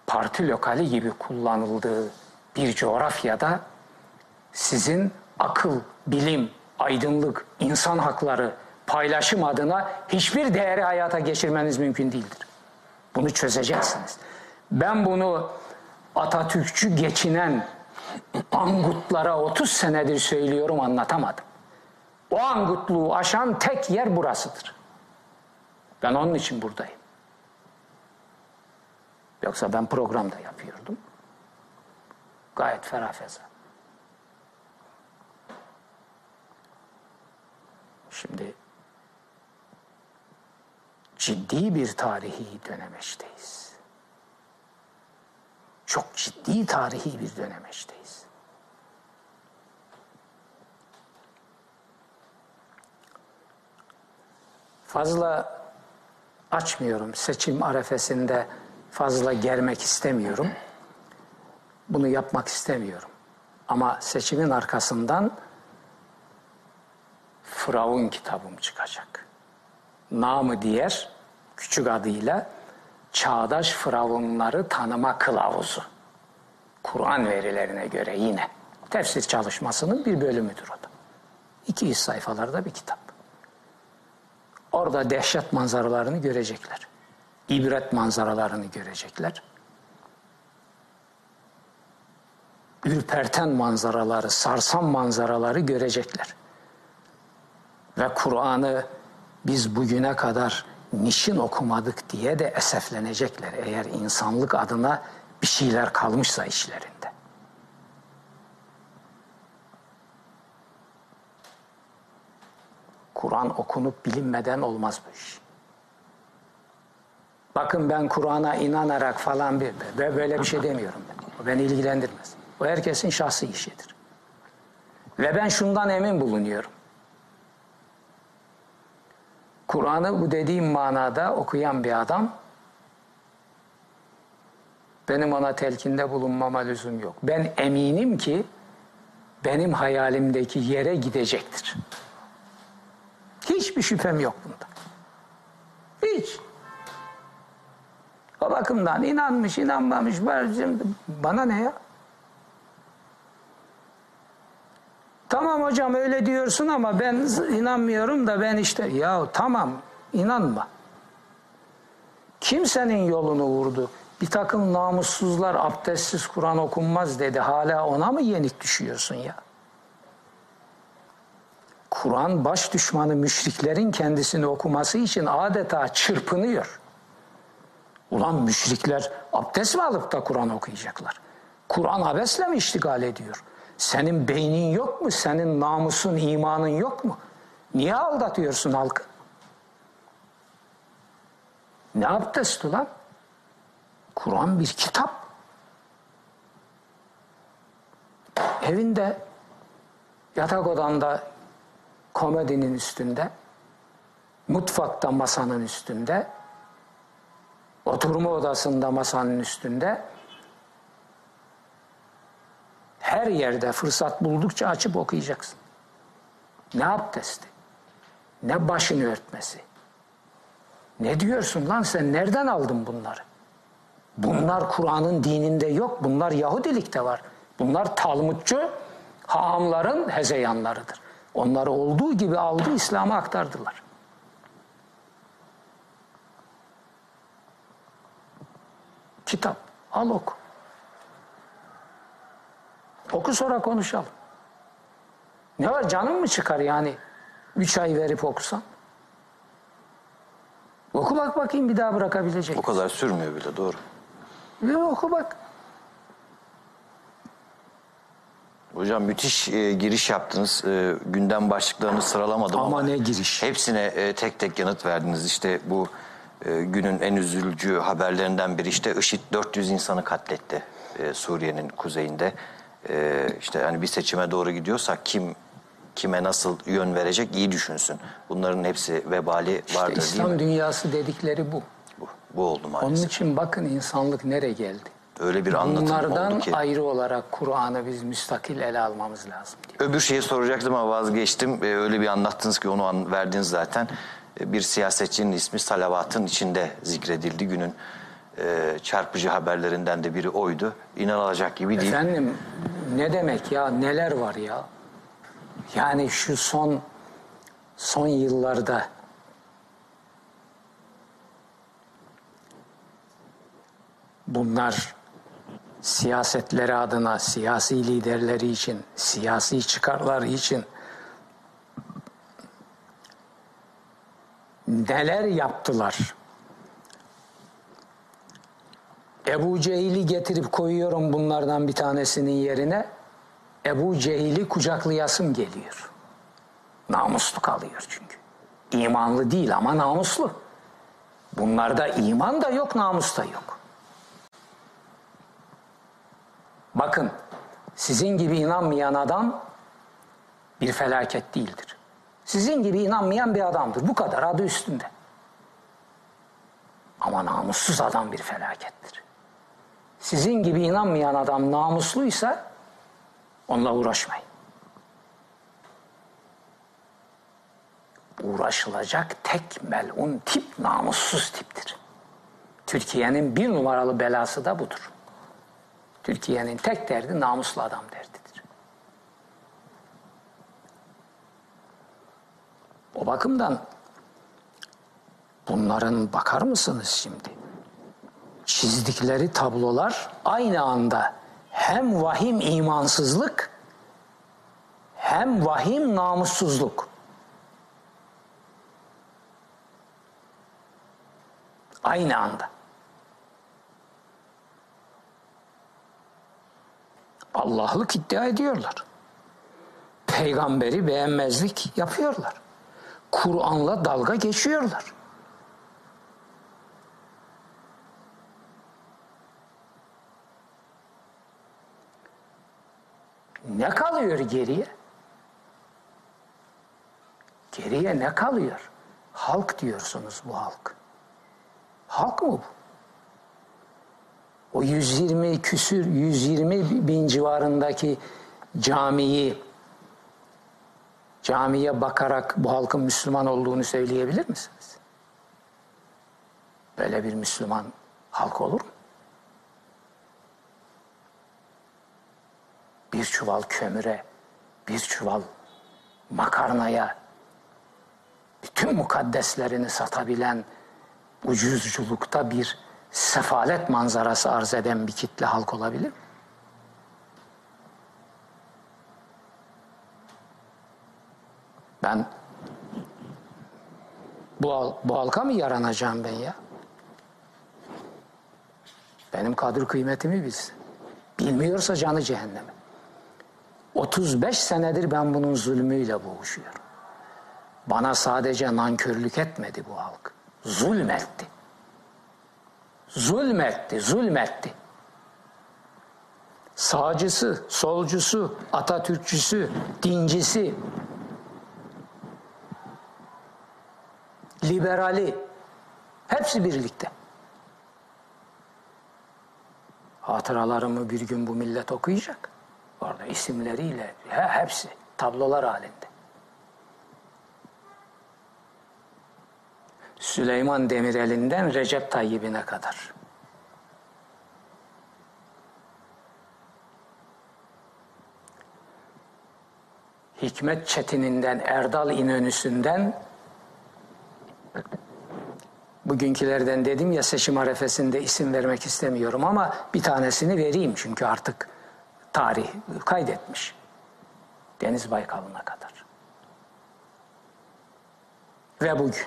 parti lokali gibi kullanıldığı bir coğrafyada sizin akıl, bilim, aydınlık, insan hakları, paylaşım adına hiçbir değeri hayata geçirmeniz mümkün değildir. Bunu çözeceksiniz. Ben bunu Atatürkçü geçinen angutlara 30 senedir söylüyorum anlatamadım. O angutluğu aşan tek yer burasıdır. Ben onun için buradayım. Yoksa ben programda yapıyordum. Gayet ferah feza. Şimdi ciddi bir tarihi dönemeçteyiz. Çok ciddi tarihi bir dönemeçteyiz. Fazla açmıyorum. Seçim arefesinde fazla germek istemiyorum. Bunu yapmak istemiyorum. Ama seçimin arkasından Firavun kitabım çıkacak. Namı diğer küçük adıyla Çağdaş Firavunları Tanıma Kılavuzu. Kur'an verilerine göre yine tefsir çalışmasının bir bölümüdür o da. 200 sayfalarda bir kitap. Orada dehşet manzaralarını görecekler. İbret manzaralarını görecekler. Ürperten manzaraları, sarsan manzaraları görecekler. Ve Kur'an'ı biz bugüne kadar niçin okumadık diye de eseflenecekler eğer insanlık adına bir şeyler kalmışsa işlerinde. Kur'an okunup bilinmeden olmaz bu. Bakın ben Kur'an'a inanarak falan bir ve böyle bir şey demiyorum ben. O beni ilgilendirmez. O herkesin şahsi işidir. Ve ben şundan emin bulunuyorum. Kur'an'ı bu dediğim manada okuyan bir adam benim ona telkinde bulunmama lüzum yok. Ben eminim ki benim hayalimdeki yere gidecektir. Hiçbir şüphem yok bunda. Hiç. O bakımdan inanmış, inanmamış, bana ne ya? Tamam hocam öyle diyorsun ama ben inanmıyorum da ben işte ya tamam inanma. Kimsenin yolunu vurdu? Bir takım namussuzlar abdestsiz Kur'an okunmaz dedi. Hala ona mı yenik düşüyorsun ya? Kur'an baş düşmanı müşriklerin kendisini okuması için adeta çırpınıyor. Ulan müşrikler abdest mi alıp da Kur'an okuyacaklar? Kur'an abesle mi iştigal ediyor? Senin beynin yok mu? Senin namusun, imanın yok mu? Niye aldatıyorsun halkı? Ne abdest ulan? Kur'an bir kitap. Evinde, yatak odanda, komedinin üstünde, mutfakta masanın üstünde, oturma odasında masanın üstünde, her yerde fırsat buldukça açıp okuyacaksın. Ne abdesti, ne başını örtmesi. Ne diyorsun lan sen nereden aldın bunları? Bunlar Kur'an'ın dininde yok. Bunlar Yahudilikte var. Bunlar Talmudcu hahamların hezeyanlarıdır. Onları olduğu gibi aldı İslam'a aktardılar. Kitap al oku. Oku sonra konuşalım. Ne var canım mı çıkar yani? Üç ay verip okusan. Oku bak bakayım bir daha bırakabilecek. O kadar sürmüyor bile doğru. Bir oku bak. Hocam müthiş e, giriş yaptınız. E, gündem başlıklarını sıralamadım ama, Ama ne giriş. Hepsine e, tek tek yanıt verdiniz. İşte bu e, günün en üzücü haberlerinden biri işte IŞİD 400 insanı katletti e, Suriye'nin kuzeyinde. E, işte hani bir seçime doğru gidiyorsak kim kime nasıl yön verecek iyi düşünsün. Bunların hepsi vebali İşte vardır İslam değil mi? dünyası dedikleri bu. Bu, bu oldu Onun maalesef. için bakın insanlık nereye geldi. Öyle bir anlatım Bunlardan oldu ki. ayrı olarak Kur'an'ı biz müstakil ele almamız lazım diye. Öbür şeyi soracaktım ama vazgeçtim. Ee, öyle bir anlattınız ki onu an, verdiniz zaten. Ee, bir siyasetçinin ismi salavatın içinde zikredildi. Günün e, çarpıcı haberlerinden de biri oydu. İnanılacak gibi değil. Efendim ne demek ya neler var ya. Yani şu son son yıllarda bunlar siyasetleri adına, siyasi liderleri için, siyasi çıkarları için neler yaptılar? Ebu Cehil'i getirip koyuyorum bunlardan bir tanesinin yerine. Ebu Cehil'i kucaklayasım geliyor. Namuslu kalıyor çünkü. İmanlı değil ama namuslu. Bunlarda iman da yok, namus da yok. Bakın, sizin gibi inanmayan adam bir felaket değildir. Sizin gibi inanmayan bir adamdır. Bu kadar adı üstünde. Ama namussuz adam bir felakettir. Sizin gibi inanmayan adam namusluysa onunla uğraşmayın. Uğraşılacak tek melun tip namussuz tiptir. Türkiye'nin bir numaralı belası da budur. Türkiye'nin tek derdi namuslu adam derdidir. O bakımdan bunların bakar mısınız şimdi? Çizdikleri tablolar aynı anda hem vahim imansızlık hem vahim namussuzluk. Aynı anda. Allah'lık iddia ediyorlar. Peygamberi beğenmezlik yapıyorlar. Kur'an'la dalga geçiyorlar. Ne kalıyor geriye? Geriye ne kalıyor? Halk diyorsunuz bu halk. Halk mı bu? O 120 küsür, 120 bin civarındaki camiyi camiye bakarak bu halkın Müslüman olduğunu söyleyebilir misiniz? Böyle bir Müslüman halk olur mu? Bir çuval kömüre, bir çuval makarnaya, bütün mukaddeslerini satabilen ucuzculukta bir sefalet manzarası arz eden bir kitle halk olabilir mi? Ben bu, bu halka mı yaranacağım ben ya? Benim kadr kıymetimi bilsin. Bilmiyorsa canı cehenneme. 35 senedir ben bunun zulmüyle boğuşuyorum. Bana sadece nankörlük etmedi bu halk. Zulmetti. Zulmetti, zulmetti. Sağcısı, solcusu, Atatürkçüsü, dincisi, liberali hepsi birlikte. Hatıralarımı bir gün bu millet okuyacak. Orada isimleriyle he, hepsi tablolar halinde. Süleyman Demirel'inden Recep Tayyip'ine kadar. Hikmet Çetin'inden Erdal İnönüsü'nden bugünkülerden dedim ya seçim arefesinde isim vermek istemiyorum ama bir tanesini vereyim çünkü artık tarih kaydetmiş. Deniz Baykal'ına kadar. Ve bugün.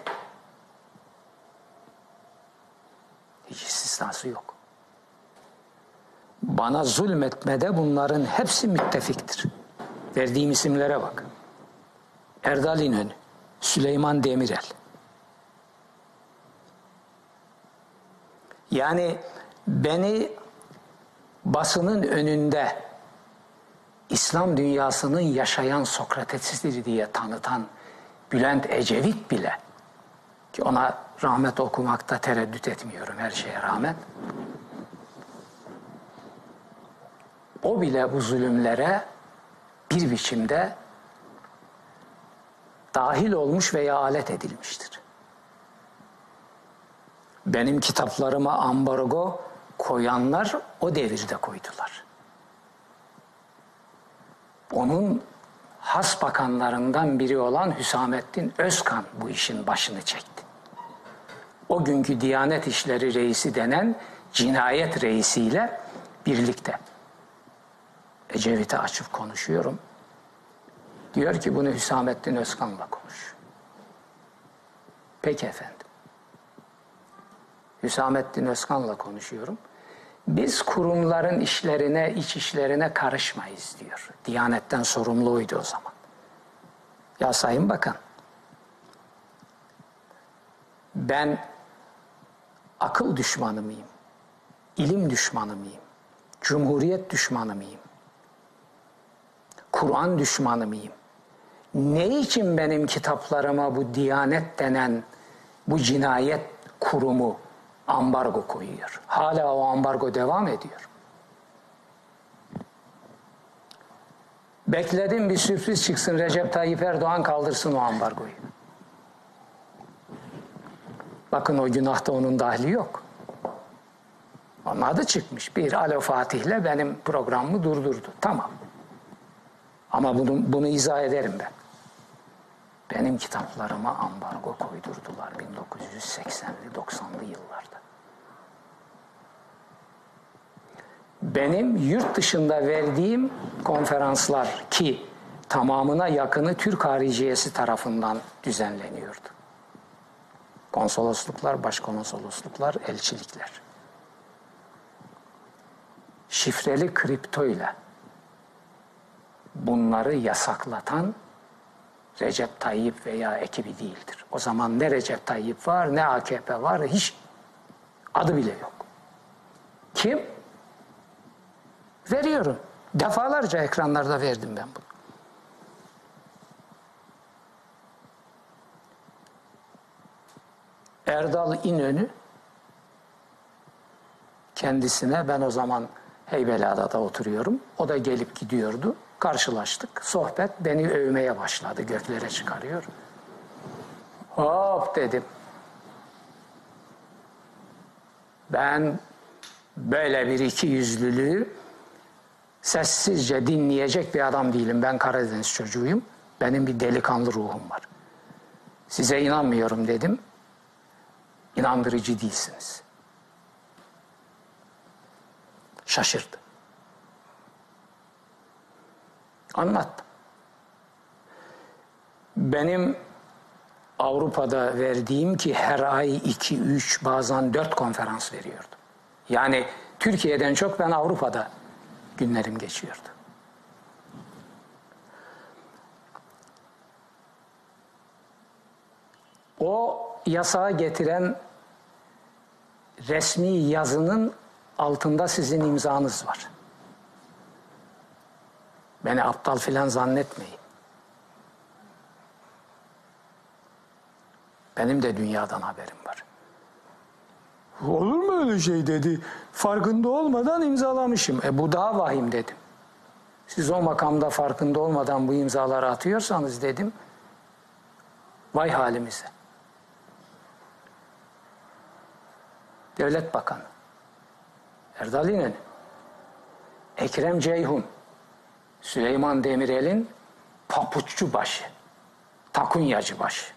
Hiç istisnası yok. Bana zulmetmede bunların hepsi müttefiktir. Verdiğim isimlere bak. Erdal İnönü, Süleyman Demirel. Yani beni basının önünde İslam dünyasının yaşayan Sokrates'idir diye tanıtan Bülent Ecevit bile ki ona rahmet okumakta tereddüt etmiyorum her şeye rağmen. O bile bu zulümlere bir biçimde dahil olmuş veya alet edilmiştir. Benim kitaplarıma ambargo koyanlar o devirde koydular. Onun has bakanlarından biri olan Hüsamettin Özkan bu işin başını çekti. O günkü Diyanet İşleri Reisi denen cinayet reisiyle birlikte. Ecevit'e açıp konuşuyorum. Diyor ki bunu Hüsamettin Özkan'la konuş. Peki efendim. Hüsamettin Özkan'la konuşuyorum. Biz kurumların işlerine, iç işlerine karışmayız diyor. Diyanetten sorumluydu o zaman. Ya Sayın Bakan, ben akıl düşmanı mıyım? İlim düşmanı mıyım? Cumhuriyet düşmanı mıyım? Kur'an düşmanı mıyım? Ne için benim kitaplarıma bu Diyanet denen bu cinayet kurumu ambargo koyuyor? Hala o ambargo devam ediyor. Bekledim bir sürpriz çıksın Recep Tayyip Erdoğan kaldırsın o ambargoyu. Bakın o günahta onun dahli yok. Onun adı çıkmış. Bir Alo Fatih'le benim programımı durdurdu. Tamam. Ama bunu, bunu izah ederim ben. Benim kitaplarıma ambargo koydurdular 1980'li 90'lı yıllarda. Benim yurt dışında verdiğim konferanslar ki tamamına yakını Türk hariciyesi tarafından düzenleniyordu. Konsolosluklar, başkonsolosluklar, elçilikler. Şifreli kripto ile bunları yasaklatan Recep Tayyip veya ekibi değildir. O zaman ne Recep Tayyip var ne AKP var hiç adı bile yok. Kim? Veriyorum. Defalarca ekranlarda verdim ben bunu. Erdal İnönü kendisine ben o zaman Heybeliada'da oturuyorum. O da gelip gidiyordu. Karşılaştık. Sohbet beni övmeye başladı. Göklere çıkarıyor. Hop dedim. Ben böyle bir iki yüzlülüğü sessizce dinleyecek bir adam değilim. Ben Karadeniz çocuğuyum. Benim bir delikanlı ruhum var. Size inanmıyorum dedim. İnandırıcı değilsiniz. Şaşırdı. Anlattım. Benim Avrupa'da verdiğim ki her ay iki, üç, bazen dört konferans veriyordum. Yani Türkiye'den çok ben Avrupa'da günlerim geçiyordu. O yasağı getiren resmi yazının altında sizin imzanız var. Beni aptal filan zannetmeyin. Benim de dünyadan haberim var. Olur mu öyle şey dedi. Farkında olmadan imzalamışım. E bu daha vahim dedim. Siz o makamda farkında olmadan bu imzaları atıyorsanız dedim. Vay halimize. Devlet Bakanı. Erdal İnönü. Ekrem Ceyhun. Süleyman Demirel'in papuççu başı. Takunyacı başı.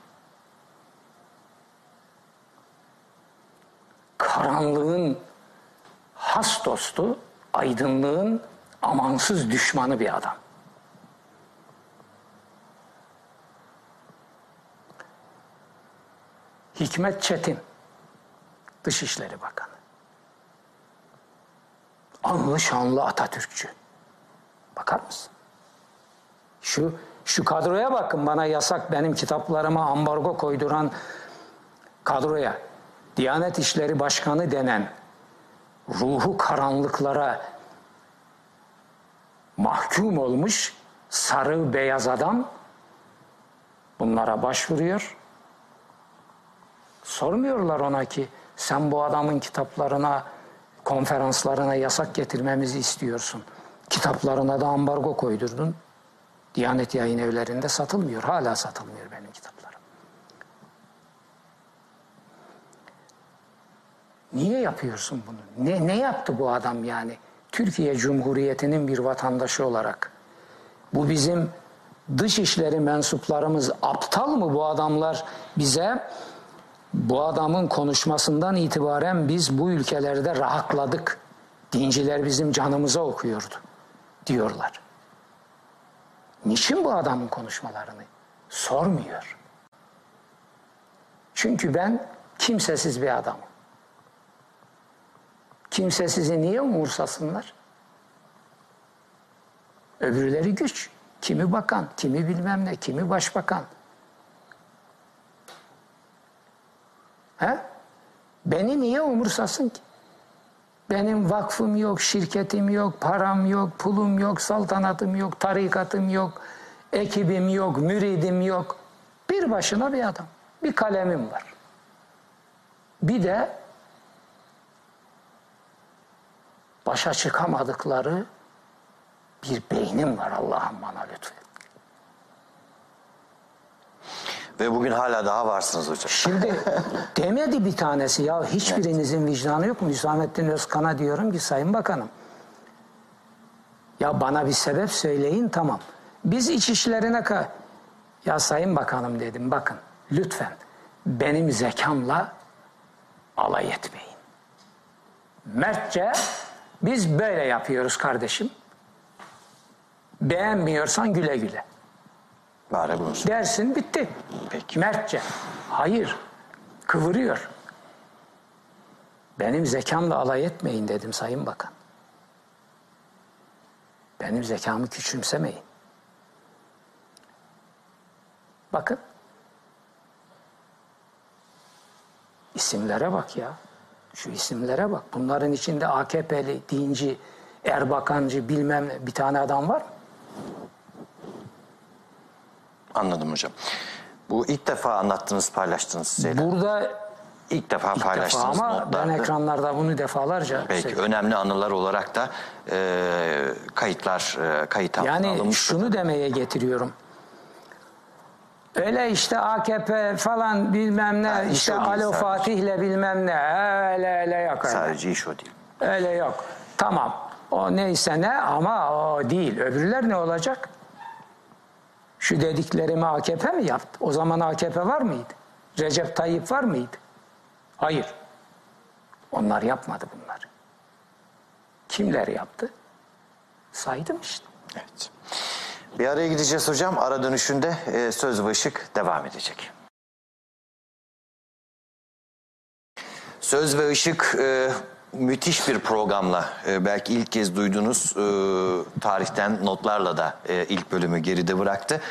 karanlığın has dostu, aydınlığın amansız düşmanı bir adam. Hikmet Çetin, Dışişleri Bakanı. Anlı şanlı Atatürkçü. Bakar mısın? Şu şu kadroya bakın bana yasak benim kitaplarıma ambargo koyduran kadroya. Diyanet İşleri Başkanı denen ruhu karanlıklara mahkum olmuş sarı beyaz adam bunlara başvuruyor. Sormuyorlar ona ki sen bu adamın kitaplarına, konferanslarına yasak getirmemizi istiyorsun. Kitaplarına da ambargo koydurdun. Diyanet yayın evlerinde satılmıyor. Hala satılmıyor benim kitaplarım. Niye yapıyorsun bunu? Ne, ne yaptı bu adam yani? Türkiye Cumhuriyeti'nin bir vatandaşı olarak. Bu bizim dışişleri mensuplarımız aptal mı bu adamlar bize bu adamın konuşmasından itibaren biz bu ülkelerde rahatladık. Dinciler bizim canımıza okuyordu diyorlar. Niçin bu adamın konuşmalarını sormuyor? Çünkü ben kimsesiz bir adamım. Kimse sizi niye umursasınlar? Öbürleri güç. Kimi bakan, kimi bilmem ne, kimi başbakan. He? Beni niye umursasın ki? Benim vakfım yok, şirketim yok, param yok, pulum yok, saltanatım yok, tarikatım yok, ekibim yok, müridim yok. Bir başına bir adam. Bir kalemim var. Bir de başa çıkamadıkları bir beynim var Allah'ım bana lütfen. Ve bugün hala daha varsınız hocam. Şimdi demedi bir tanesi ya hiçbirinizin vicdanı yok mu? Hüsamettin Özkan'a diyorum ki Sayın Bakanım ya bana bir sebep söyleyin tamam. Biz iç işlerine ka ya Sayın Bakanım dedim bakın lütfen benim zekamla alay etmeyin. Mertçe biz böyle yapıyoruz kardeşim. Beğenmiyorsan güle güle. Bari söyle. Dersin bitti. Peki. Mertçe. Hayır. Kıvırıyor. Benim zekamla alay etmeyin dedim Sayın Bakan. Benim zekamı küçümsemeyin. Bakın. İsimlere bak ya. Şu isimlere bak. Bunların içinde AKP'li, dinci, Erbakancı bilmem bir tane adam var. Anladım hocam. Bu ilk defa anlattığınız, paylaştığınız şeyler. Burada ilk defa ilk defa paylaştığınız ama ben notlarda. ekranlarda bunu defalarca Belki söyledim. önemli anılar olarak da e, kayıtlar, e, kayıt altına Yani alınmış. şunu demeye getiriyorum. Öyle işte AKP falan bilmem ne, Ha, iş işte Alo. Fatih'le bilmem ne, öyle öyle yok öyle. Sadece iş o değil. Öyle yok. Tamam. O neyse ne ama o değil. Öbürler ne olacak? Şu dediklerimi AKP mi yaptı? O zaman AKP var mıydı? Recep Tayyip var mıydı? Hayır. Onlar yapmadı bunları. Kimler yaptı? Saydım işte. Evet. Bir araya gideceğiz hocam. Ara dönüşünde e, söz ve ışık devam edecek. Söz ve Işık e, müthiş bir programla e, belki ilk kez duyduğunuz e, tarihten notlarla da e, ilk bölümü geride bıraktı.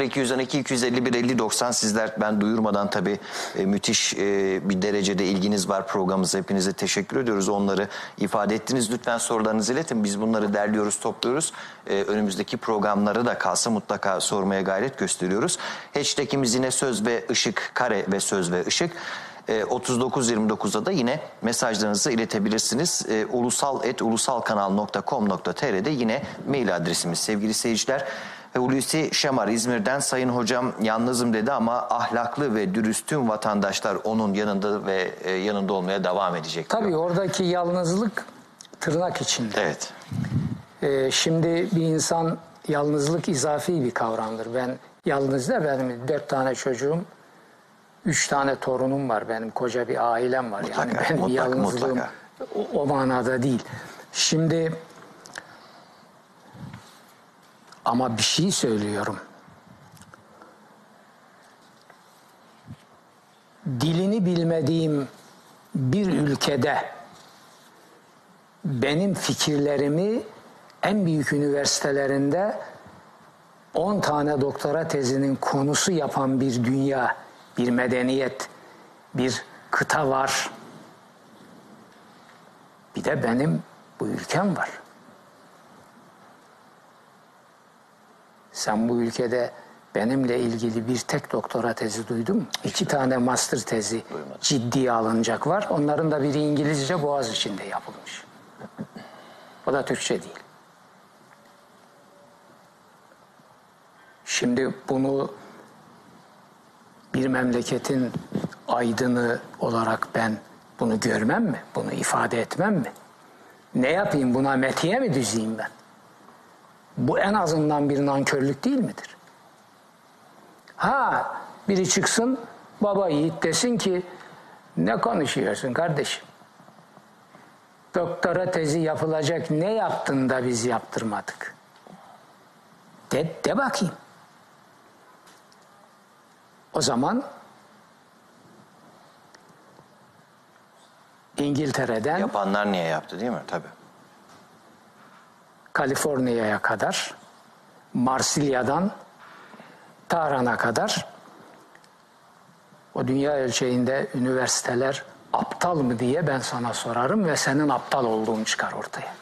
0212 251 50 90 sizler ben duyurmadan tabii e, müthiş e, bir derecede ilginiz var programımıza. Hepinize teşekkür ediyoruz. Onları ifade ettiniz. Lütfen sorularınızı iletin. Biz bunları derliyoruz, topluyoruz. E, önümüzdeki programları da kalsa mutlaka sormaya gayret gösteriyoruz. Hashtagimiz yine söz ve ışık kare ve söz ve ışık. E, 3929'da da yine mesajlarınızı iletebilirsiniz. E, ulusal.ulusalkanal.com.tr'de yine mail adresimiz sevgili seyirciler. E, Hulusi Şemar İzmir'den Sayın Hocam yalnızım dedi ama ahlaklı ve dürüst tüm vatandaşlar onun yanında ve e, yanında olmaya devam edecek. diyor. Tabii oradaki yalnızlık tırnak içinde. Evet. Ee, şimdi bir insan yalnızlık izafi bir kavramdır. Ben yalnız da benim dört tane çocuğum, üç tane torunum var. Benim koca bir ailem var. yani Mutlaka, benim mutlaka, yalnızlığım mutlaka. O, o manada değil. Şimdi ama bir şey söylüyorum. Dilini bilmediğim bir ülkede benim fikirlerimi en büyük üniversitelerinde 10 tane doktora tezinin konusu yapan bir dünya, bir medeniyet, bir kıta var. Bir de benim bu ülkem var. Sen bu ülkede benimle ilgili bir tek doktora tezi duydun mu? İki tane master tezi ciddiye alınacak var. Onların da biri İngilizce Boğaz içinde yapılmış. O da Türkçe değil. Şimdi bunu bir memleketin aydını olarak ben bunu görmem mi? Bunu ifade etmem mi? Ne yapayım buna metiye mi düzeyim ben? Bu en azından bir nankörlük değil midir? Ha biri çıksın baba yiğit desin ki ne konuşuyorsun kardeşim? Doktora tezi yapılacak ne yaptın da biz yaptırmadık? De, de bakayım. O zaman İngiltere'den Yapanlar niye yaptı değil mi? Tabii. Kaliforniya'ya kadar, Marsilya'dan Tahran'a kadar o dünya ölçeğinde üniversiteler aptal mı diye ben sana sorarım ve senin aptal olduğun çıkar ortaya.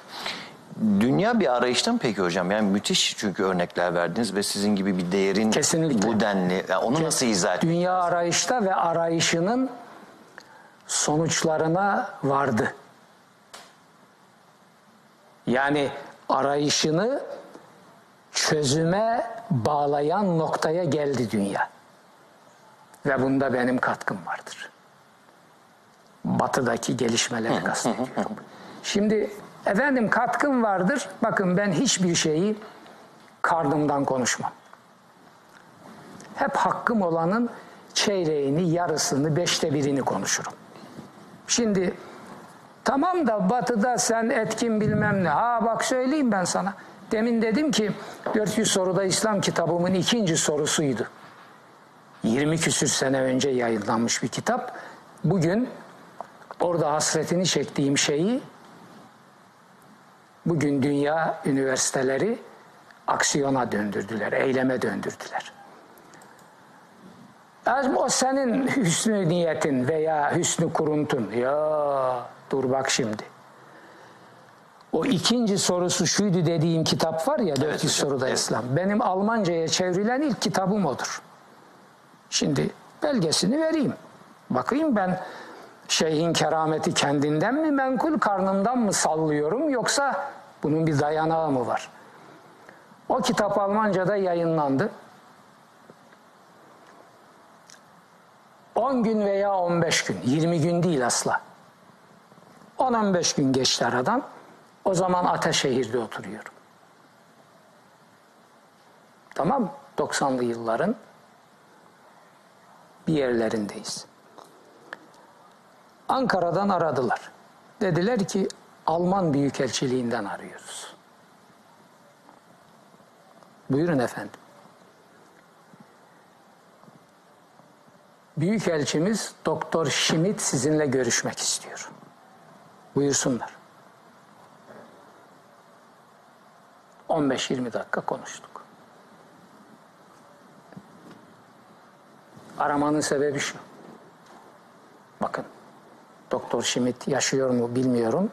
Dünya bir arayışta mı peki hocam? Yani müthiş çünkü örnekler verdiniz ve sizin gibi bir değerin Kesinlikle. bu denli. Yani onu nasıl izah ediyorsunuz? Dünya arayışta ve arayışının sonuçlarına vardı. Yani arayışını çözüme bağlayan noktaya geldi dünya. Ve bunda benim katkım vardır. Batıdaki gelişmeleri kastediyorum. Şimdi efendim katkım vardır. Bakın ben hiçbir şeyi karnımdan konuşmam. Hep hakkım olanın çeyreğini, yarısını, beşte birini konuşurum. Şimdi tamam da batıda sen etkin bilmem ne. Ha bak söyleyeyim ben sana. Demin dedim ki 400 soruda İslam kitabımın ikinci sorusuydu. 20 küsür sene önce yayınlanmış bir kitap. Bugün orada hasretini çektiğim şeyi bugün dünya üniversiteleri aksiyona döndürdüler, eyleme döndürdüler. Az O senin hüsnü niyetin veya hüsnü kuruntun. Ya dur bak şimdi. O ikinci sorusu şuydu dediğim kitap var ya 400 hocam, soruda evet. İslam. Benim Almanca'ya çevrilen ilk kitabım odur. Şimdi belgesini vereyim. Bakayım ben şeyhin kerameti kendinden mi menkul karnımdan mı sallıyorum yoksa bunun bir dayanağı mı var? O kitap Almanca'da yayınlandı. 10 gün veya 15 gün, 20 gün değil asla. 10-15 gün geçti aradan. O zaman Ataşehir'de oturuyorum. Tamam mı? 90'lı yılların bir yerlerindeyiz. Ankara'dan aradılar. Dediler ki Alman Büyükelçiliğinden arıyoruz. Buyurun efendim. Büyükelçimiz Doktor Schmidt sizinle görüşmek istiyor. Buyursunlar. 15-20 dakika konuştuk. Aramanın sebebi şu. Bakın, Doktor Schmidt yaşıyor mu bilmiyorum.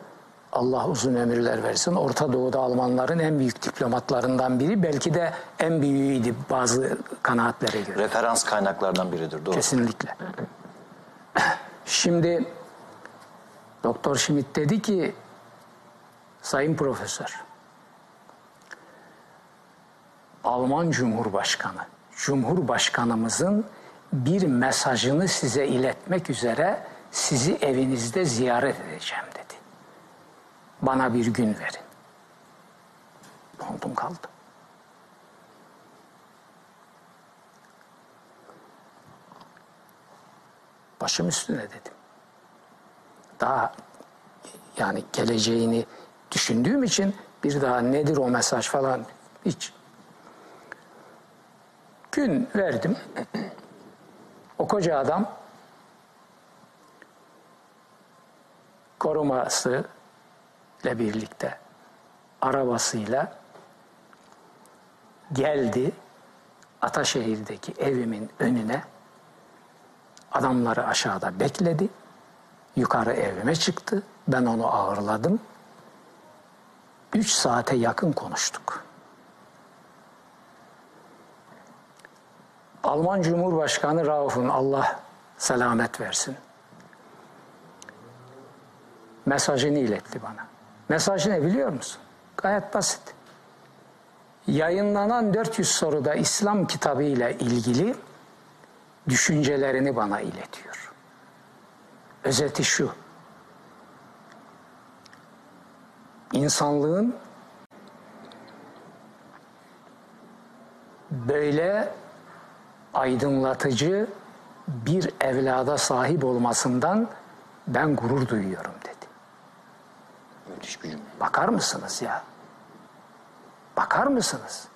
Allah uzun ömürler versin. Orta Doğu'da Almanların en büyük diplomatlarından biri. Belki de en büyüğüydü bazı kanaatlere göre. Referans kaynaklardan biridir. Doğru. Kesinlikle. [CLEARS THROAT] Şimdi Doktor Schmidt dedi ki Sayın Profesör Alman Cumhurbaşkanı Cumhurbaşkanımızın bir mesajını size iletmek üzere sizi evinizde ziyaret edeceğim dedi. Bana bir gün verin. Dondum kaldım. Başım üstüne dedim. Daha yani geleceğini düşündüğüm için bir daha nedir o mesaj falan hiç. Gün verdim. O koca adam koruması ile birlikte arabasıyla geldi Ataşehir'deki evimin önüne Adamları aşağıda bekledi. Yukarı evime çıktı. Ben onu ağırladım. Üç saate yakın konuştuk. Alman Cumhurbaşkanı Rauf'un Allah selamet versin. Mesajını iletti bana. Mesajı ne biliyor musun? Gayet basit. Yayınlanan 400 soruda İslam kitabı ile ilgili düşüncelerini bana iletiyor. Özeti şu. İnsanlığın böyle aydınlatıcı bir evlada sahip olmasından ben gurur duyuyorum bir cümle. Bakar mısınız ya? Bakar mısınız?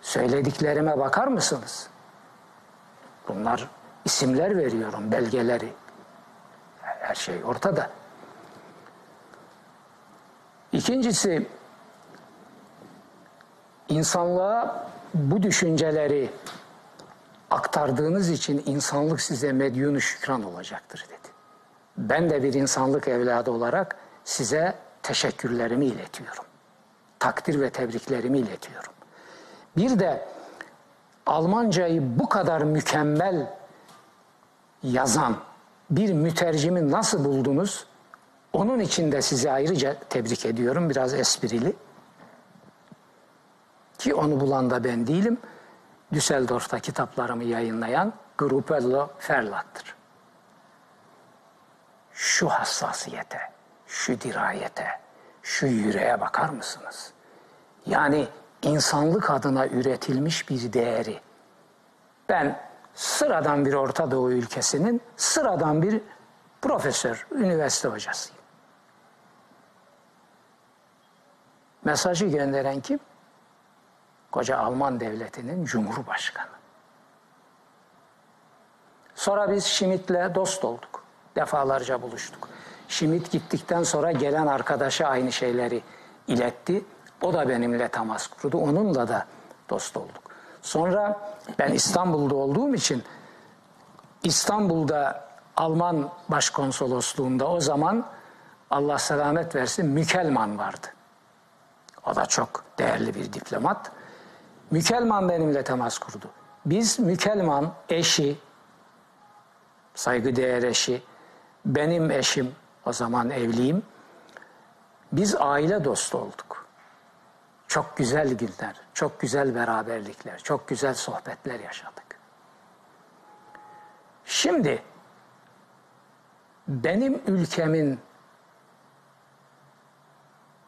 Söylediklerime bakar mısınız? Bunlar isimler veriyorum, belgeleri. Her şey ortada. İkincisi, insanlığa bu düşünceleri aktardığınız için insanlık size medyunu şükran olacaktır dedi. Ben de bir insanlık evladı olarak size teşekkürlerimi iletiyorum. Takdir ve tebriklerimi iletiyorum. Bir de Almancayı bu kadar mükemmel yazan bir mütercimi nasıl buldunuz? Onun için de sizi ayrıca tebrik ediyorum. Biraz esprili. Ki onu bulan da ben değilim. Düsseldorf'ta kitaplarımı yayınlayan Gruppello Verlag'tır. Şu hassasiyete, şu dirayete, şu yüreğe bakar mısınız? Yani insanlık adına üretilmiş bir değeri. Ben sıradan bir Orta Doğu ülkesinin sıradan bir profesör, üniversite hocasıyım. Mesajı gönderen kim? Koca Alman devletinin cumhurbaşkanı. Sonra biz Schmidt'le dost olduk. Defalarca buluştuk. Schmidt gittikten sonra gelen arkadaşa aynı şeyleri iletti. O da benimle temas kurdu. Onunla da dost olduk. Sonra ben İstanbul'da olduğum için İstanbul'da Alman başkonsolosluğunda o zaman Allah selamet versin Mükelman vardı. O da çok değerli bir diplomat. Mükelman benimle temas kurdu. Biz Mükelman eşi, saygıdeğer eşi, benim eşim, o zaman evliyim. Biz aile dostu olduk. Çok güzel günler, çok güzel beraberlikler, çok güzel sohbetler yaşadık. Şimdi benim ülkemin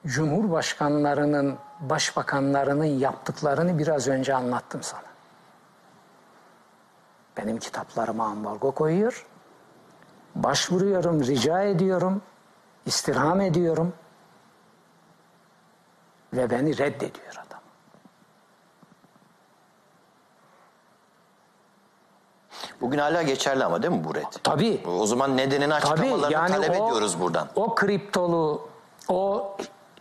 cumhurbaşkanlarının, başbakanlarının yaptıklarını biraz önce anlattım sana. Benim kitaplarıma ambargo koyuyor. Başvuruyorum, rica ediyorum, istirham ediyorum ve beni reddediyor adam. Bugün hala geçerli ama değil mi bu red? Tabii. O zaman nedenini Tabii açıklamalarını yani talep o, ediyoruz buradan. O kriptolu, o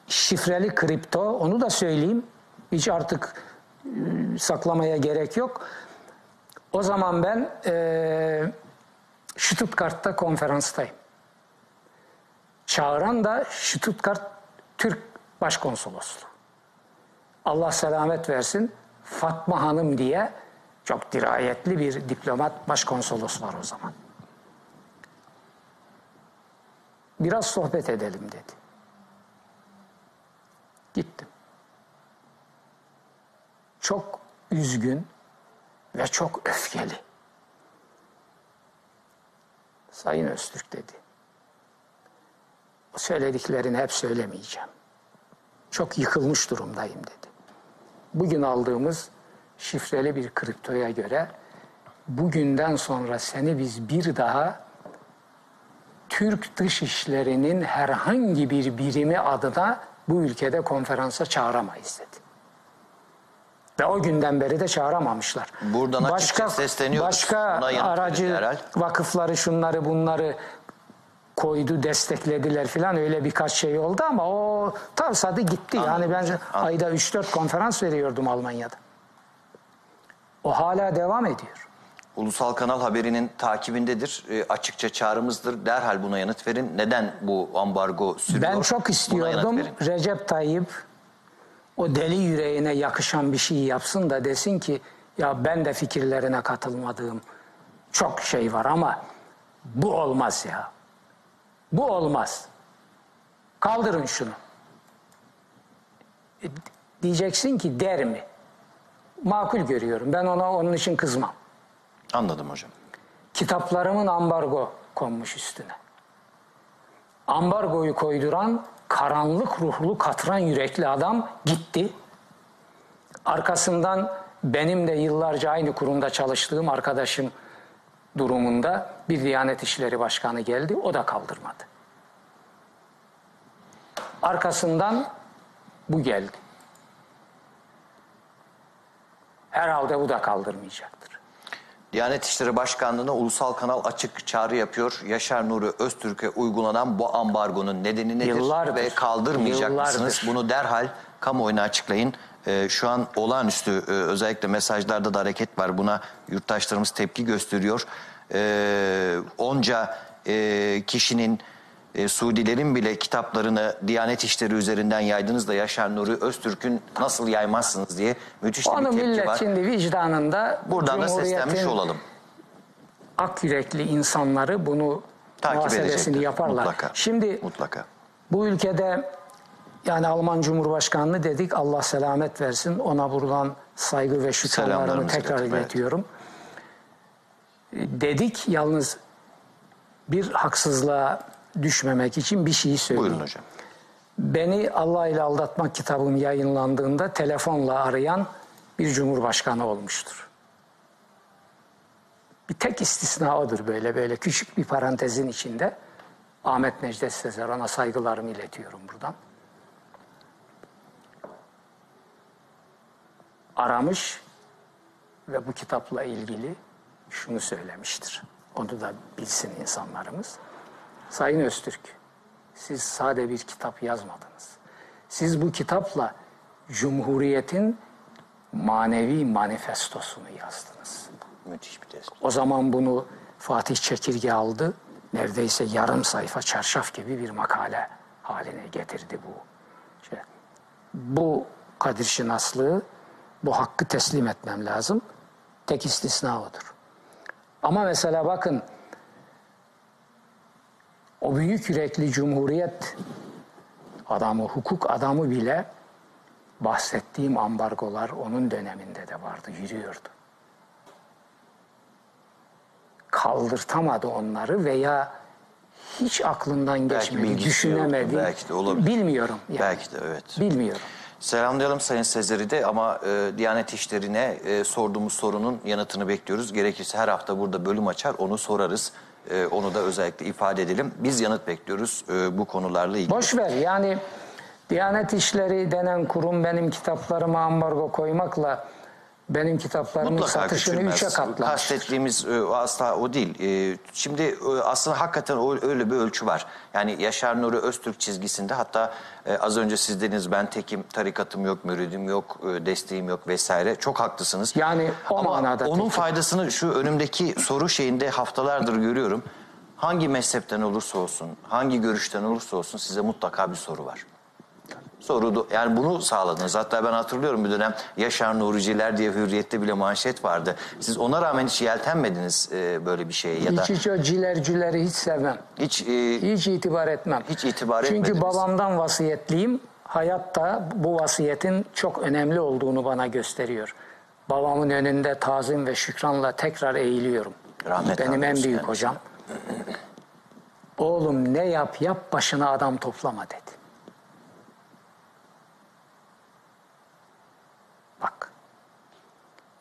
şifreli kripto, onu da söyleyeyim. Hiç artık e, saklamaya gerek yok. O zaman ben e, Stuttgart'ta konferanstayım. Çağıran da Stuttgart Türk Başkonsolosluğu. Allah selamet versin Fatma Hanım diye çok dirayetli bir diplomat başkonsolos var o zaman. Biraz sohbet edelim dedi. Gittim. Çok üzgün ve çok öfkeli. Sayın Öztürk dedi. Söylediklerini hep söylemeyeceğim. Çok yıkılmış durumdayım dedi. Bugün aldığımız şifreli bir kriptoya göre bugünden sonra seni biz bir daha Türk dışişlerinin herhangi bir birimi adına bu ülkede konferansa çağıramayız dedi. Ve o günden beri de çağıramamışlar. Buradan açıkça sesleniyoruz. Başka aracı herhal. vakıfları şunları bunları koydu, desteklediler filan öyle birkaç şey oldu ama o tavsadı gitti. yani ben ayda 3-4 konferans veriyordum Almanya'da. O hala devam ediyor. Ulusal Kanal haberinin takibindedir. E, açıkça çağrımızdır. Derhal buna yanıt verin. Neden bu ambargo sürüyor? Ben çok istiyordum. Recep Tayyip o deli yüreğine yakışan bir şey yapsın da desin ki ya ben de fikirlerine katılmadığım çok şey var ama bu olmaz ya. Bu olmaz. Kaldırın şunu. E, Diyeceksin ki der mi? Makul görüyorum. Ben ona onun için kızmam. Anladım hocam. Kitaplarımın ambargo konmuş üstüne. Ambargoyu koyduran karanlık ruhlu katran yürekli adam gitti. Arkasından benim de yıllarca aynı kurumda çalıştığım arkadaşım durumunda bir Diyanet İşleri Başkanı geldi. O da kaldırmadı. Arkasından bu geldi. Herhalde bu da kaldırmayacaktır. Diyanet İşleri Başkanlığı'na ulusal kanal açık çağrı yapıyor. Yaşar Nuri Öztürk'e uygulanan bu ambargonun nedeni nedir Yıllardır, ve kaldırmayacak yıllardır. mısınız? Bunu derhal kamuoyuna açıklayın. Ee, şu an olağanüstü e, özellikle mesajlarda da hareket var. Buna yurttaşlarımız tepki gösteriyor. Ee, onca e, kişinin e, Suudilerin bile kitaplarını Diyanet İşleri üzerinden yaydınız da Yaşar Nuri Öztürk'ün nasıl yaymazsınız diye müthiş de bir Onu tepki var. şimdi vicdanında Buradan da seslenmiş olalım. ak yürekli insanları bunu Takip muhasebesini yaparlar. Mutlaka. Şimdi Mutlaka. bu ülkede yani Alman Cumhurbaşkanlığı dedik Allah selamet versin. Ona buradan saygı ve şükranlarımı tekrar iletim, evet. iletiyorum. Dedik yalnız bir haksızlığa düşmemek için bir şey söyleyeyim. Buyurun hocam. Beni Allah ile aldatmak kitabım yayınlandığında telefonla arayan bir cumhurbaşkanı olmuştur. Bir tek istisna odur böyle böyle küçük bir parantezin içinde. Ahmet Necdet Sezer ona saygılarımı iletiyorum buradan. Aramış ve bu kitapla ilgili şunu söylemiştir. Onu da bilsin insanlarımız. Sayın Öztürk, siz sade bir kitap yazmadınız. Siz bu kitapla Cumhuriyet'in manevi manifestosunu yazdınız. Müthiş bir tespit. O zaman bunu Fatih Çekirge aldı. neredeyse yarım sayfa çarşaf gibi bir makale haline getirdi bu. Şey, bu Kadir Şinaslığı, bu hakkı teslim etmem lazım. Tek istisna odur. Ama mesela bakın o büyük yürekli cumhuriyet adamı, hukuk adamı bile bahsettiğim ambargolar onun döneminde de vardı, yürüyordu. Kaldırtamadı onları veya hiç aklından geçmedi, bilgisi düşünemedi. yoktu, belki de olabilir. Bilmiyorum. Yani. Belki de evet. Bilmiyorum. Selamlayalım Sayın Sezer'i de ama e, Diyanet İşleri'ne e, sorduğumuz sorunun yanıtını bekliyoruz. Gerekirse her hafta burada bölüm açar onu sorarız. E, onu da özellikle ifade edelim. Biz yanıt bekliyoruz e, bu konularla ilgili. Boş ver yani Diyanet İşleri denen kurum benim kitaplarıma ambargo koymakla benim kitaplarımın Mutlaka satışını küçülmez. üçe katlamıştır. Kastettiğimiz e, asla o değil. E, şimdi e, aslında hakikaten o- öyle bir ölçü var. Yani Yaşar Nuri Öztürk çizgisinde hatta e, az önce siz dediniz ben tekim, tarikatım yok, müridim yok, e, desteğim yok vesaire. Çok haklısınız. Yani o Ama manada onun tekim. faydasını şu önümdeki soru şeyinde haftalardır görüyorum. Hangi mezhepten olursa olsun, hangi görüşten olursa olsun size mutlaka bir soru var. Soru da- yani bunu sağladınız. Hatta ben hatırlıyorum bir dönem Yaşar Nuriciler diye Hürriyet'te bile manşet vardı. Siz ona rağmen hiç yeltenmediniz e, böyle bir şeye ya da Hiç hiç o cilercileri hiç sevmem. hiç e, Hiç itibar etmem. Hiç itibar Çünkü etmediniz. babamdan vasiyetliyim. Hayatta bu vasiyetin çok önemli olduğunu bana gösteriyor. Babamın önünde tazim ve şükranla tekrar eğiliyorum. Rahmet Benim en büyük kendisine. hocam. Oğlum ne yap yap başına adam toplama dedi. Bak.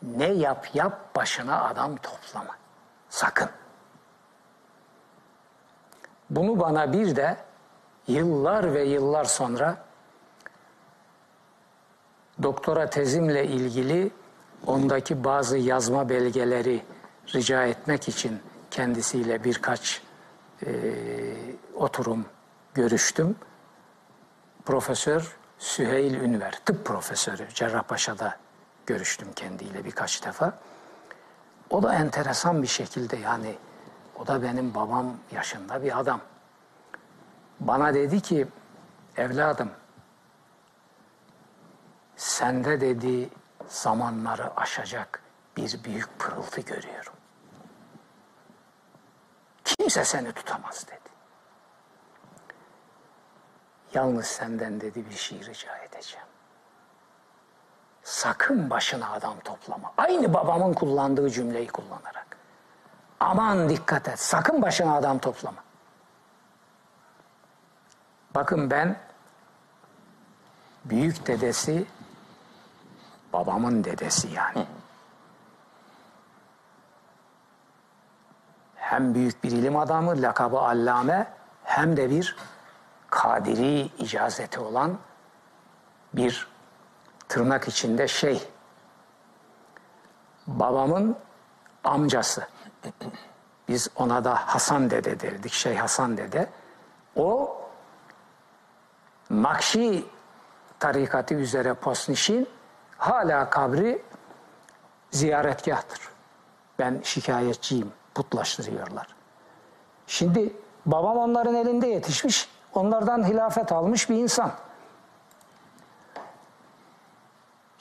Ne yap yap başına adam toplama. Sakın. Bunu bana bir de yıllar ve yıllar sonra doktora tezimle ilgili ondaki bazı yazma belgeleri rica etmek için kendisiyle birkaç e, oturum görüştüm. Profesör Süheyl Ünver, tıp profesörü Cerrahpaşa'da görüştüm kendiyle birkaç defa. O da enteresan bir şekilde yani o da benim babam yaşında bir adam. Bana dedi ki evladım sende dedi zamanları aşacak bir büyük pırıltı görüyorum. Kimse seni tutamaz dedi. Yalnız senden dedi bir şey rica edeceğim. Sakın başına adam toplama. Aynı babamın kullandığı cümleyi kullanarak. Aman dikkat et. Sakın başına adam toplama. Bakın ben büyük dedesi babamın dedesi yani. Hem büyük bir ilim adamı, lakabı allame, hem de bir kadiri icazeti olan bir tırnak içinde şey. Babamın amcası. Biz ona da Hasan dede derdik, Şeyh Hasan dede. O Nakşi tarikatı üzere Posnişin hala kabri ziyaretgahtır. Ben şikayetçiyim, putlaştırıyorlar. Şimdi babam onların elinde yetişmiş, onlardan hilafet almış bir insan.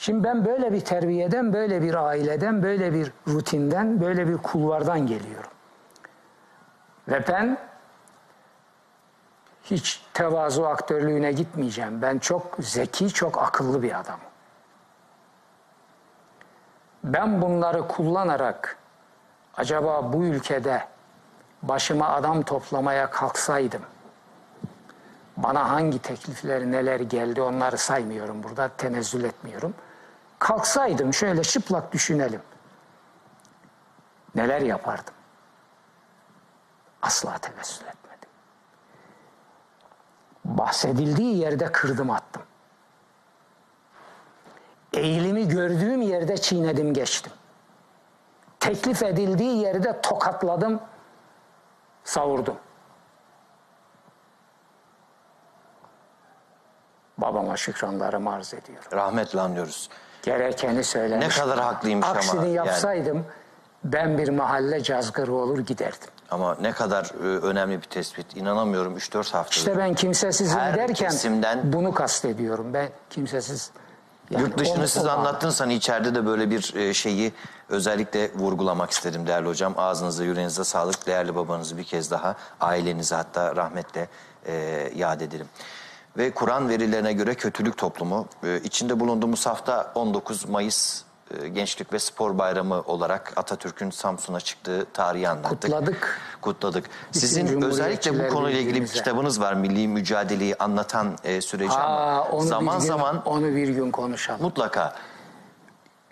Şimdi ben böyle bir terbiyeden, böyle bir aileden, böyle bir rutinden, böyle bir kulvardan geliyorum. Ve ben hiç tevazu aktörlüğüne gitmeyeceğim. Ben çok zeki, çok akıllı bir adamım. Ben bunları kullanarak acaba bu ülkede başıma adam toplamaya kalksaydım bana hangi teklifler neler geldi onları saymıyorum burada tenezzül etmiyorum. Kalksaydım şöyle çıplak düşünelim. Neler yapardım? Asla tevessül etmedim. Bahsedildiği yerde kırdım attım. Eğilimi gördüğüm yerde çiğnedim geçtim. Teklif edildiği yerde tokatladım, savurdum. Babama şükranlarımı arz ediyorum. rahmetle anlıyoruz. Gerekeni söylemiş. Ne kadar haklıymış ama Aksini yani. yapsaydım ben bir mahalle cazgırı olur giderdim. Ama ne kadar e, önemli bir tespit. İnanamıyorum 3-4 hafta. İşte ben kimsesizim Her derken kesimden- bunu kastediyorum. Ben kimsesiz yani Yurt dışını onu- siz anlattınız hani içeride de böyle bir e, şeyi özellikle vurgulamak istedim değerli hocam. Ağzınıza yüreğinize sağlık. Değerli babanızı bir kez daha ailenizi hatta rahmetle e, yad edelim. Ve Kur'an verilerine göre kötülük toplumu e, içinde bulunduğumuz hafta 19 Mayıs e, Gençlik ve Spor Bayramı olarak Atatürk'ün Samsun'a çıktığı tarihi anlattık. Kutladık. Kutladık. Sizin özellikle bu konuyla ilgili bir kitabınız var. Milli mücadeleyi anlatan e, süreci Aa, ama onu zaman bir gün, zaman onu bir gün konuşalım. mutlaka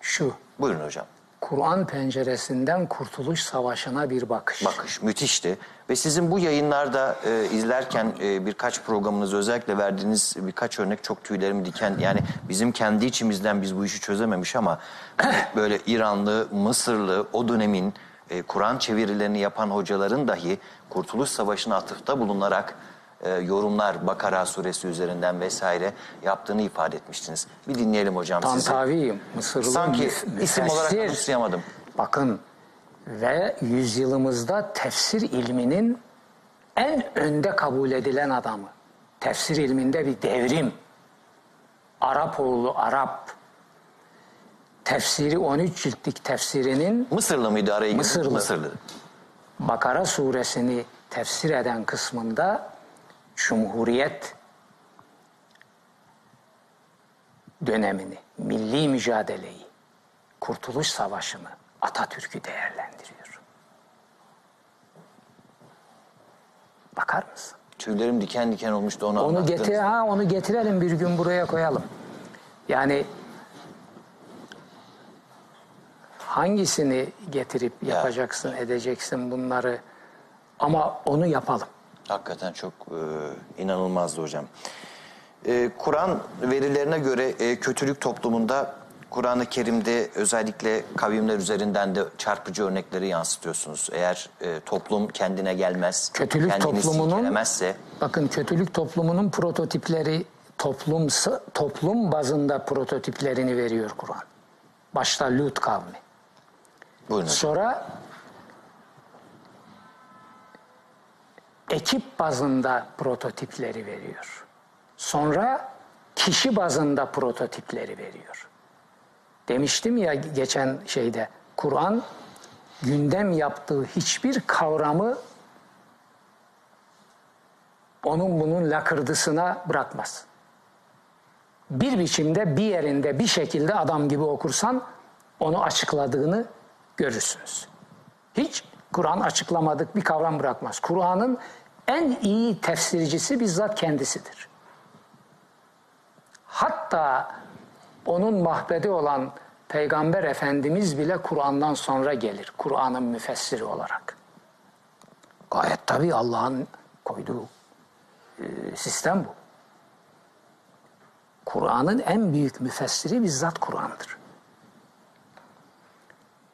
Şu Buyurun hocam. Kur'an penceresinden Kurtuluş Savaşı'na bir bakış. Bakış müthişti. Ve sizin bu yayınlarda e, izlerken e, birkaç programınız özellikle verdiğiniz birkaç örnek çok tüylerimi diken yani bizim kendi içimizden biz bu işi çözememiş ama [COUGHS] böyle İranlı, Mısırlı o dönemin e, Kur'an çevirilerini yapan hocaların dahi Kurtuluş Savaşı'na atıfta bulunarak e, yorumlar Bakara suresi üzerinden vesaire yaptığını ifade etmiştiniz. Bir dinleyelim hocam sizi. Tantaviyim, Mısırlı Sanki isim olarak anımsayamadım. Bakın ve yüzyılımızda tefsir ilminin en önde kabul edilen adamı. Tefsir ilminde bir devrim. Arap oğlu Arap. Tefsiri 13 ciltlik tefsirinin Mısırlı mıydı araya? Mısırlı. Mısırlı. Bakara suresini tefsir eden kısmında Cumhuriyet dönemini, milli mücadeleyi, Kurtuluş Savaşı'nı, Atatürk'ü değerlendiriyor. Bakar mısın? Tüylerim diken diken olmuştu onu Onu getir ha onu getirelim bir gün buraya koyalım. Yani hangisini getirip Ya. yapacaksın, edeceksin bunları ama onu yapalım. Hakikaten çok e, inanılmazdı hocam. E, Kur'an verilerine göre e, kötülük toplumunda Kur'an-ı Kerim'de özellikle kavimler üzerinden de çarpıcı örnekleri yansıtıyorsunuz. Eğer e, toplum kendine gelmez, Kötülük kendini toplumunun bakın kötülük toplumunun prototipleri toplum toplum bazında prototiplerini veriyor Kur'an. Başta Lut kavmi. buyurun. Sonra ekip bazında prototipleri veriyor. Sonra kişi bazında prototipleri veriyor. Demiştim ya geçen şeyde Kur'an gündem yaptığı hiçbir kavramı onun bunun lakırdısına bırakmaz. Bir biçimde bir yerinde bir şekilde adam gibi okursan onu açıkladığını görürsünüz. Hiç Kur'an açıklamadık bir kavram bırakmaz. Kur'an'ın en iyi tefsircisi bizzat kendisidir. Hatta onun mahbedi olan Peygamber Efendimiz bile Kur'an'dan sonra gelir. Kur'an'ın müfessiri olarak. Gayet tabii Allah'ın koyduğu e, sistem bu. Kur'an'ın en büyük müfessiri bizzat Kur'an'dır.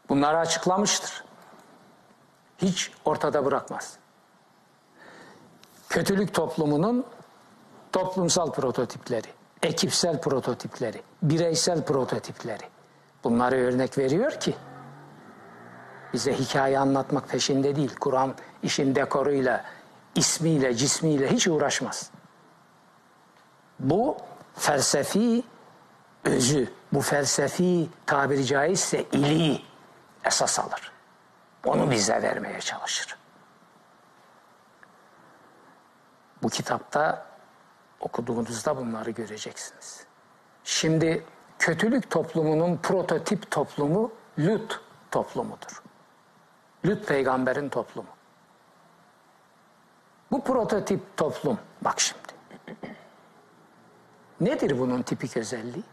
Bunları açıklamıştır. Hiç ortada bırakmaz. Kötülük toplumunun toplumsal prototipleri, ekipsel prototipleri, bireysel prototipleri. Bunları örnek veriyor ki bize hikaye anlatmak peşinde değil. Kur'an işin dekoruyla, ismiyle, cismiyle hiç uğraşmaz. Bu felsefi özü, bu felsefi tabiri caizse ili esas alır. Onu bize vermeye çalışır. Bu kitapta okuduğunuzda bunları göreceksiniz. Şimdi kötülük toplumunun prototip toplumu Lut toplumudur. Lut peygamberin toplumu. Bu prototip toplum, bak şimdi. Nedir bunun tipik özelliği?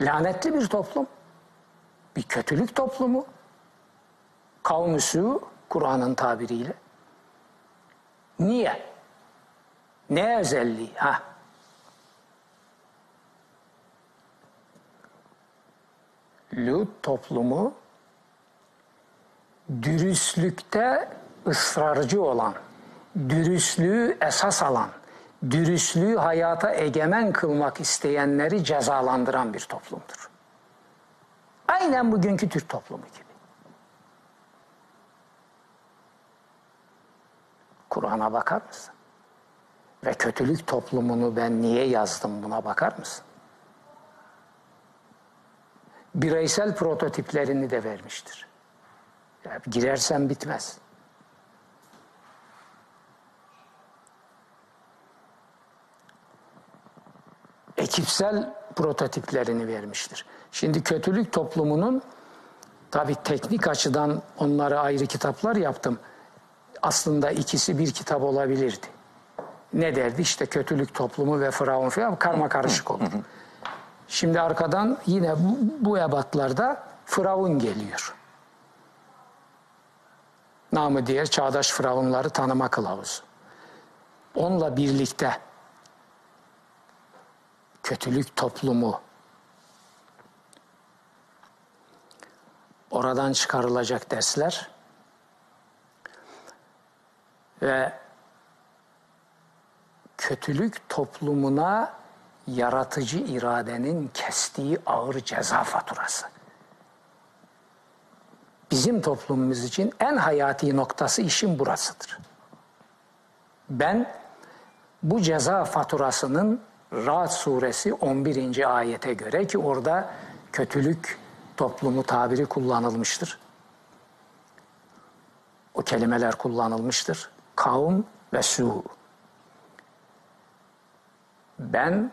Lanetli bir toplum. Bir kötülük toplumu. Kavm-ı Su, Kur'an'ın tabiriyle. Niye? Ne özelliği? Ha. Lut toplumu dürüstlükte ısrarcı olan, dürüstlüğü esas alan, dürüstlüğü hayata egemen kılmak isteyenleri cezalandıran bir toplumdur. Aynen bugünkü Türk toplumu gibi. Kur'an'a bakar mısın? Ve kötülük toplumunu ben niye yazdım buna bakar mısın? Bireysel prototiplerini de vermiştir. Ya, girersen bitmez. ekipsel prototiplerini vermiştir. Şimdi kötülük toplumunun tabi teknik açıdan onlara ayrı kitaplar yaptım. Aslında ikisi bir kitap olabilirdi. Ne derdi? İşte kötülük toplumu ve Firavun falan karma karışık olur. Şimdi arkadan yine bu, bu ebatlarda Firavun geliyor. Namı diğer çağdaş Firavunları tanıma kılavuzu. Onunla birlikte kötülük toplumu oradan çıkarılacak dersler ve kötülük toplumuna yaratıcı iradenin kestiği ağır ceza faturası. Bizim toplumumuz için en hayati noktası işin burasıdır. Ben bu ceza faturasının Ra'd suresi 11. ayete göre ki orada kötülük toplumu tabiri kullanılmıştır. O kelimeler kullanılmıştır. Kavm ve su. Ben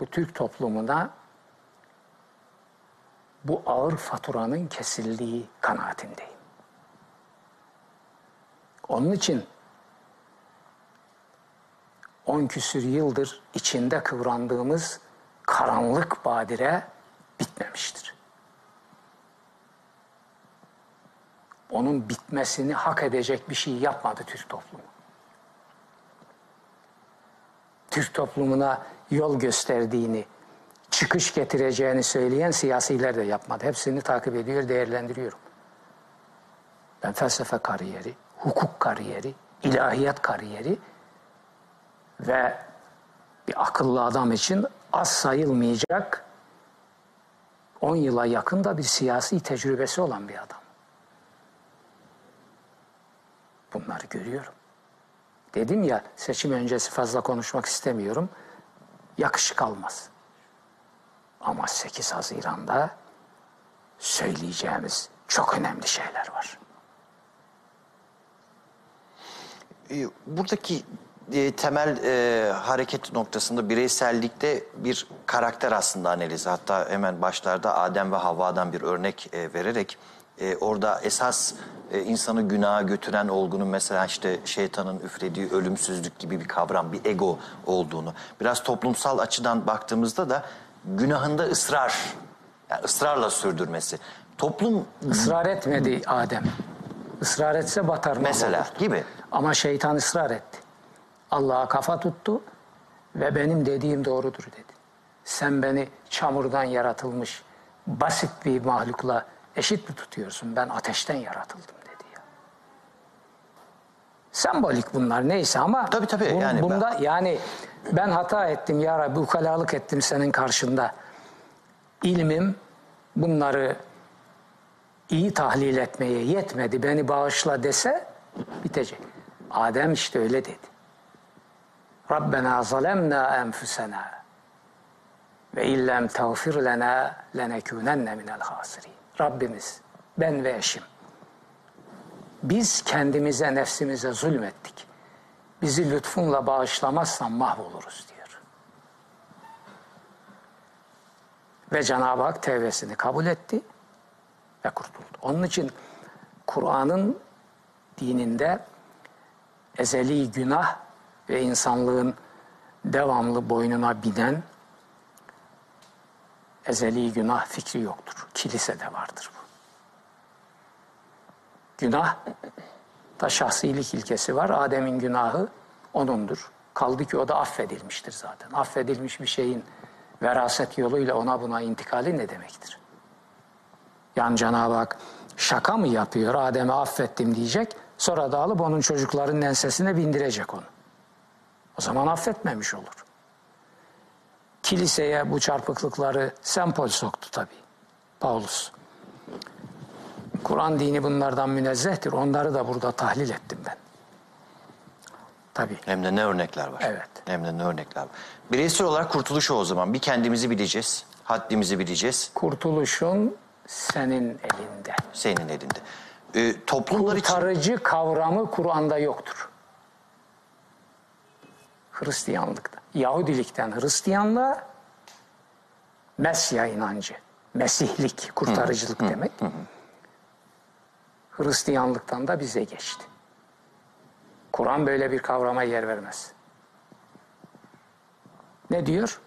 bu Türk toplumuna bu ağır faturanın kesildiği kanaatindeyim. Onun için 10 küsür yıldır içinde kıvrandığımız karanlık badire bitmemiştir. Onun bitmesini hak edecek bir şey yapmadı Türk toplumu. Türk toplumuna yol gösterdiğini, çıkış getireceğini söyleyen siyasiler de yapmadı. Hepsini takip ediyor, değerlendiriyorum. Ben felsefe kariyeri, hukuk kariyeri, ilahiyat kariyeri ve bir akıllı adam için az sayılmayacak 10 yıla yakın da bir siyasi tecrübesi olan bir adam. Bunları görüyorum. Dedim ya seçim öncesi fazla konuşmak istemiyorum. Yakışık almaz. Ama 8 Haziran'da söyleyeceğimiz çok önemli şeyler var. Ee, Buradaki e, temel e, hareket noktasında bireysellikte bir karakter aslında analizi. Hatta hemen başlarda Adem ve Havva'dan bir örnek e, vererek e, orada esas e, insanı günaha götüren olgunun mesela işte şeytanın üflediği ölümsüzlük gibi bir kavram, bir ego olduğunu. Biraz toplumsal açıdan baktığımızda da günahında ısrar, yani ısrarla sürdürmesi. Toplum Israr etmedi Adem. Israr etse batar mı? mesela gibi. Ama şeytan ısrar etti. Allah'a kafa tuttu ve benim dediğim doğrudur dedi. Sen beni çamurdan yaratılmış basit bir mahlukla eşit mi tutuyorsun? Ben ateşten yaratıldım dedi ya. Sembolik bunlar neyse ama Tabii, tabii, bun- yani bunda yani ben hata ettim ya Rabbi ukalalık ettim senin karşında. İlmim bunları iyi tahlil etmeye yetmedi beni bağışla dese bitecek. Adem işte öyle dedi. Rabbena zalemna enfusena ve illem tağfir lena lenekûnenne minel hasirin. Rabbimiz, ben ve eşim. Biz kendimize, nefsimize zulmettik. Bizi lütfunla bağışlamazsan mahvoluruz diyor. Ve Cenab-ı Hak tevbesini kabul etti ve kurtuldu. Onun için Kur'an'ın dininde ezeli günah ve insanlığın devamlı boynuna binen ezeli günah fikri yoktur. Kilisede vardır bu. Günah da şahsilik ilkesi var. Adem'in günahı onundur. Kaldı ki o da affedilmiştir zaten. Affedilmiş bir şeyin veraset yoluyla ona buna intikali ne demektir? Yani Cenab-ı Hak şaka mı yapıyor? Adem'i affettim diyecek. Sonra da alıp onun çocuklarının ensesine bindirecek onu. O zaman affetmemiş olur. Kiliseye bu çarpıklıkları sempol soktu tabii. Paulus. Kur'an dini bunlardan münezzehtir. Onları da burada tahlil ettim ben. Tabii. Hem de ne örnekler var. Evet. Hem de ne örnekler var. Bireysel olarak kurtuluş o o zaman. Bir kendimizi bileceğiz. Haddimizi bileceğiz. Kurtuluşun senin elinde. Senin elinde. Ee, toplumlar için... Kurtarıcı kavramı Kur'an'da yoktur. Hristiyanlıkta. Yahudilikten Hristiyanlığa Mesya inancı. Mesihlik, kurtarıcılık demek. Hristiyanlıktan da bize geçti. Kur'an böyle bir kavrama yer vermez. Ne diyor?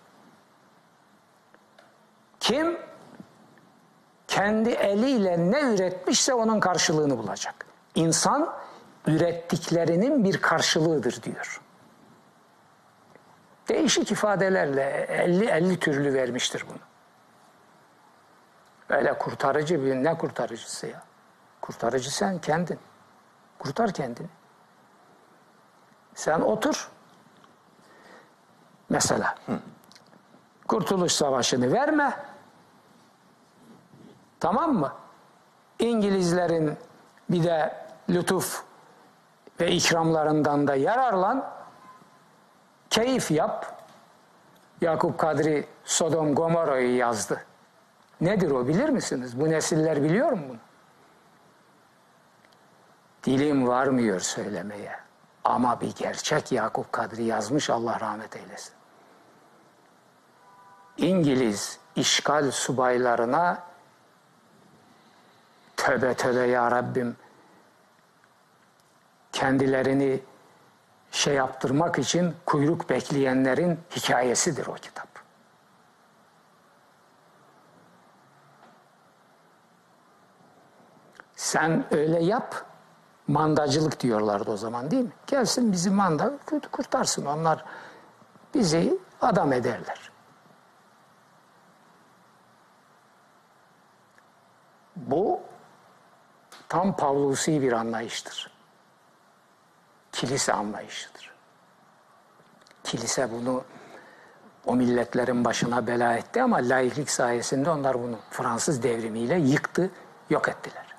Kim kendi eliyle ne üretmişse onun karşılığını bulacak. İnsan ürettiklerinin bir karşılığıdır diyor. Değişik ifadelerle 50 50 türlü vermiştir bunu. Öyle kurtarıcı bir ne kurtarıcısı ya? Kurtarıcı sen kendin. Kurtar kendini. Sen otur. Mesela Kurtuluş Savaşı'nı verme. Tamam mı? İngilizlerin bir de lütuf ve ikramlarından da yararlan. Keyif yap. Yakup Kadri Sodom Gomorra'yı yazdı. Nedir o bilir misiniz? Bu nesiller biliyor mu bunu? Dilim varmıyor söylemeye. Ama bir gerçek Yakup Kadri yazmış Allah rahmet eylesin. İngiliz işgal subaylarına tövbe tövbe ya Rabbim kendilerini şey yaptırmak için kuyruk bekleyenlerin hikayesidir o kitap. Sen öyle yap, mandacılık diyorlardı o zaman değil mi? Gelsin bizi manda kurtarsın onlar bizi adam ederler. Bu tam Pavlusi bir anlayıştır. Kilise anlayışıdır. Kilise bunu o milletlerin başına bela etti ama laiklik sayesinde onlar bunu Fransız devrimiyle yıktı, yok ettiler.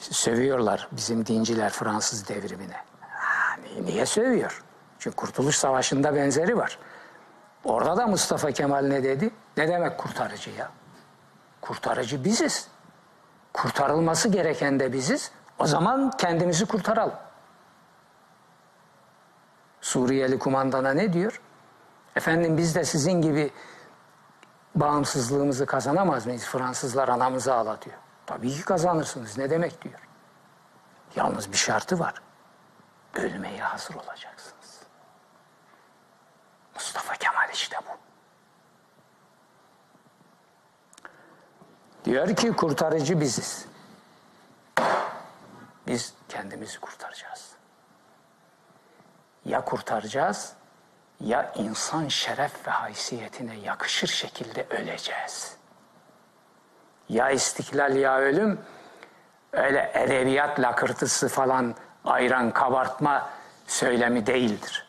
İşte sövüyorlar bizim dinciler Fransız devrimine. Ha, niye sövüyor? Çünkü Kurtuluş Savaşı'nda benzeri var. Orada da Mustafa Kemal ne dedi? Ne demek kurtarıcı ya? Kurtarıcı biziz. Kurtarılması gereken de biziz. O zaman kendimizi kurtaralım. Suriyeli kumandana ne diyor? Efendim biz de sizin gibi bağımsızlığımızı kazanamaz mıyız? Fransızlar anamızı ağlatıyor. Tabii ki kazanırsınız. Ne demek diyor. Yalnız bir şartı var. Ölmeye hazır olacaksınız. Mustafa Kemal işte bu. Diyor ki kurtarıcı biziz. Biz kendimizi kurtaracağız. Ya kurtaracağız ya insan şeref ve haysiyetine yakışır şekilde öleceğiz. Ya istiklal ya ölüm öyle edebiyat lakırtısı falan ayran kabartma söylemi değildir.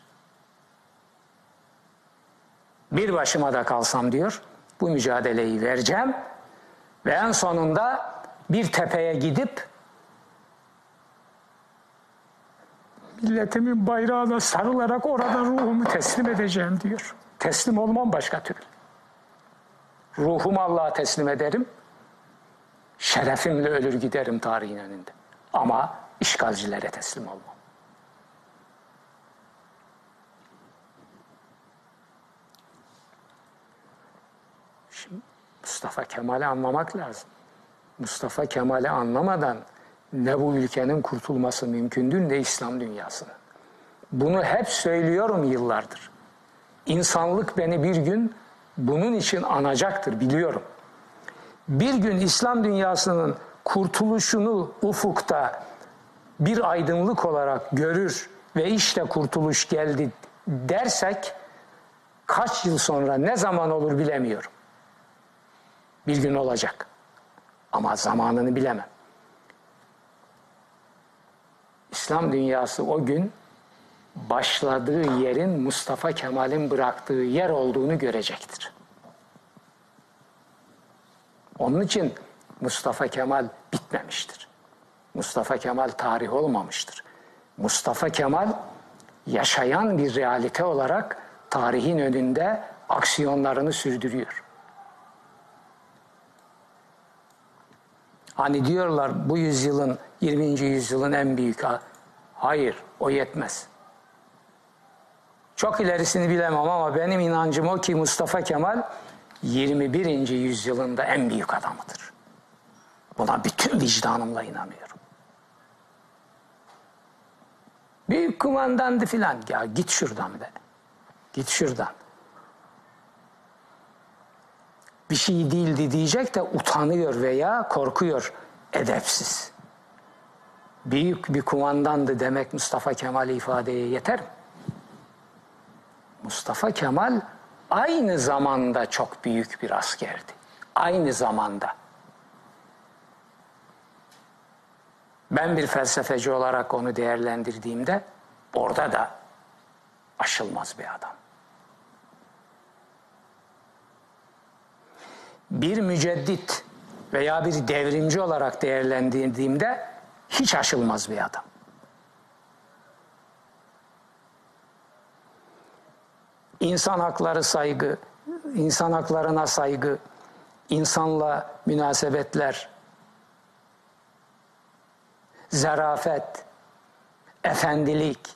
Bir başıma da kalsam diyor bu mücadeleyi vereceğim ve en sonunda bir tepeye gidip milletimin bayrağına sarılarak orada ruhumu teslim edeceğim diyor. Teslim olmam başka türlü. Ruhumu Allah'a teslim ederim. Şerefimle ölür giderim tarihin önünde. Ama işgalcilere teslim olmam. Şimdi Mustafa Kemal'i anlamak lazım. Mustafa Kemal'i anlamadan ne bu ülkenin kurtulması mümkündür ne İslam dünyasının. Bunu hep söylüyorum yıllardır. İnsanlık beni bir gün bunun için anacaktır biliyorum. Bir gün İslam dünyasının kurtuluşunu ufukta bir aydınlık olarak görür ve işte kurtuluş geldi dersek kaç yıl sonra ne zaman olur bilemiyorum. Bir gün olacak. Ama zamanını bilemem. İslam dünyası o gün başladığı yerin Mustafa Kemal'in bıraktığı yer olduğunu görecektir. Onun için Mustafa Kemal bitmemiştir. Mustafa Kemal tarih olmamıştır. Mustafa Kemal yaşayan bir realite olarak tarihin önünde aksiyonlarını sürdürüyor. Hani diyorlar bu yüzyılın 20. yüzyılın en büyük hayır o yetmez. Çok ilerisini bilemem ama benim inancım o ki Mustafa Kemal 21. yüzyılında en büyük adamıdır. Buna bütün vicdanımla inanıyorum. Büyük kumandandı filan. Ya git şuradan be. Git şuradan. Bir şey değildi diyecek de utanıyor veya korkuyor. Edepsiz. Büyük bir kumandandı demek Mustafa Kemal ifadeye yeter mi? Mustafa Kemal aynı zamanda çok büyük bir askerdi. Aynı zamanda. Ben bir felsefeci olarak onu değerlendirdiğimde orada da aşılmaz bir adam. Bir müceddit veya bir devrimci olarak değerlendirdiğimde hiç aşılmaz bir adam. İnsan hakları saygı, insan haklarına saygı, insanla münasebetler, zarafet, efendilik.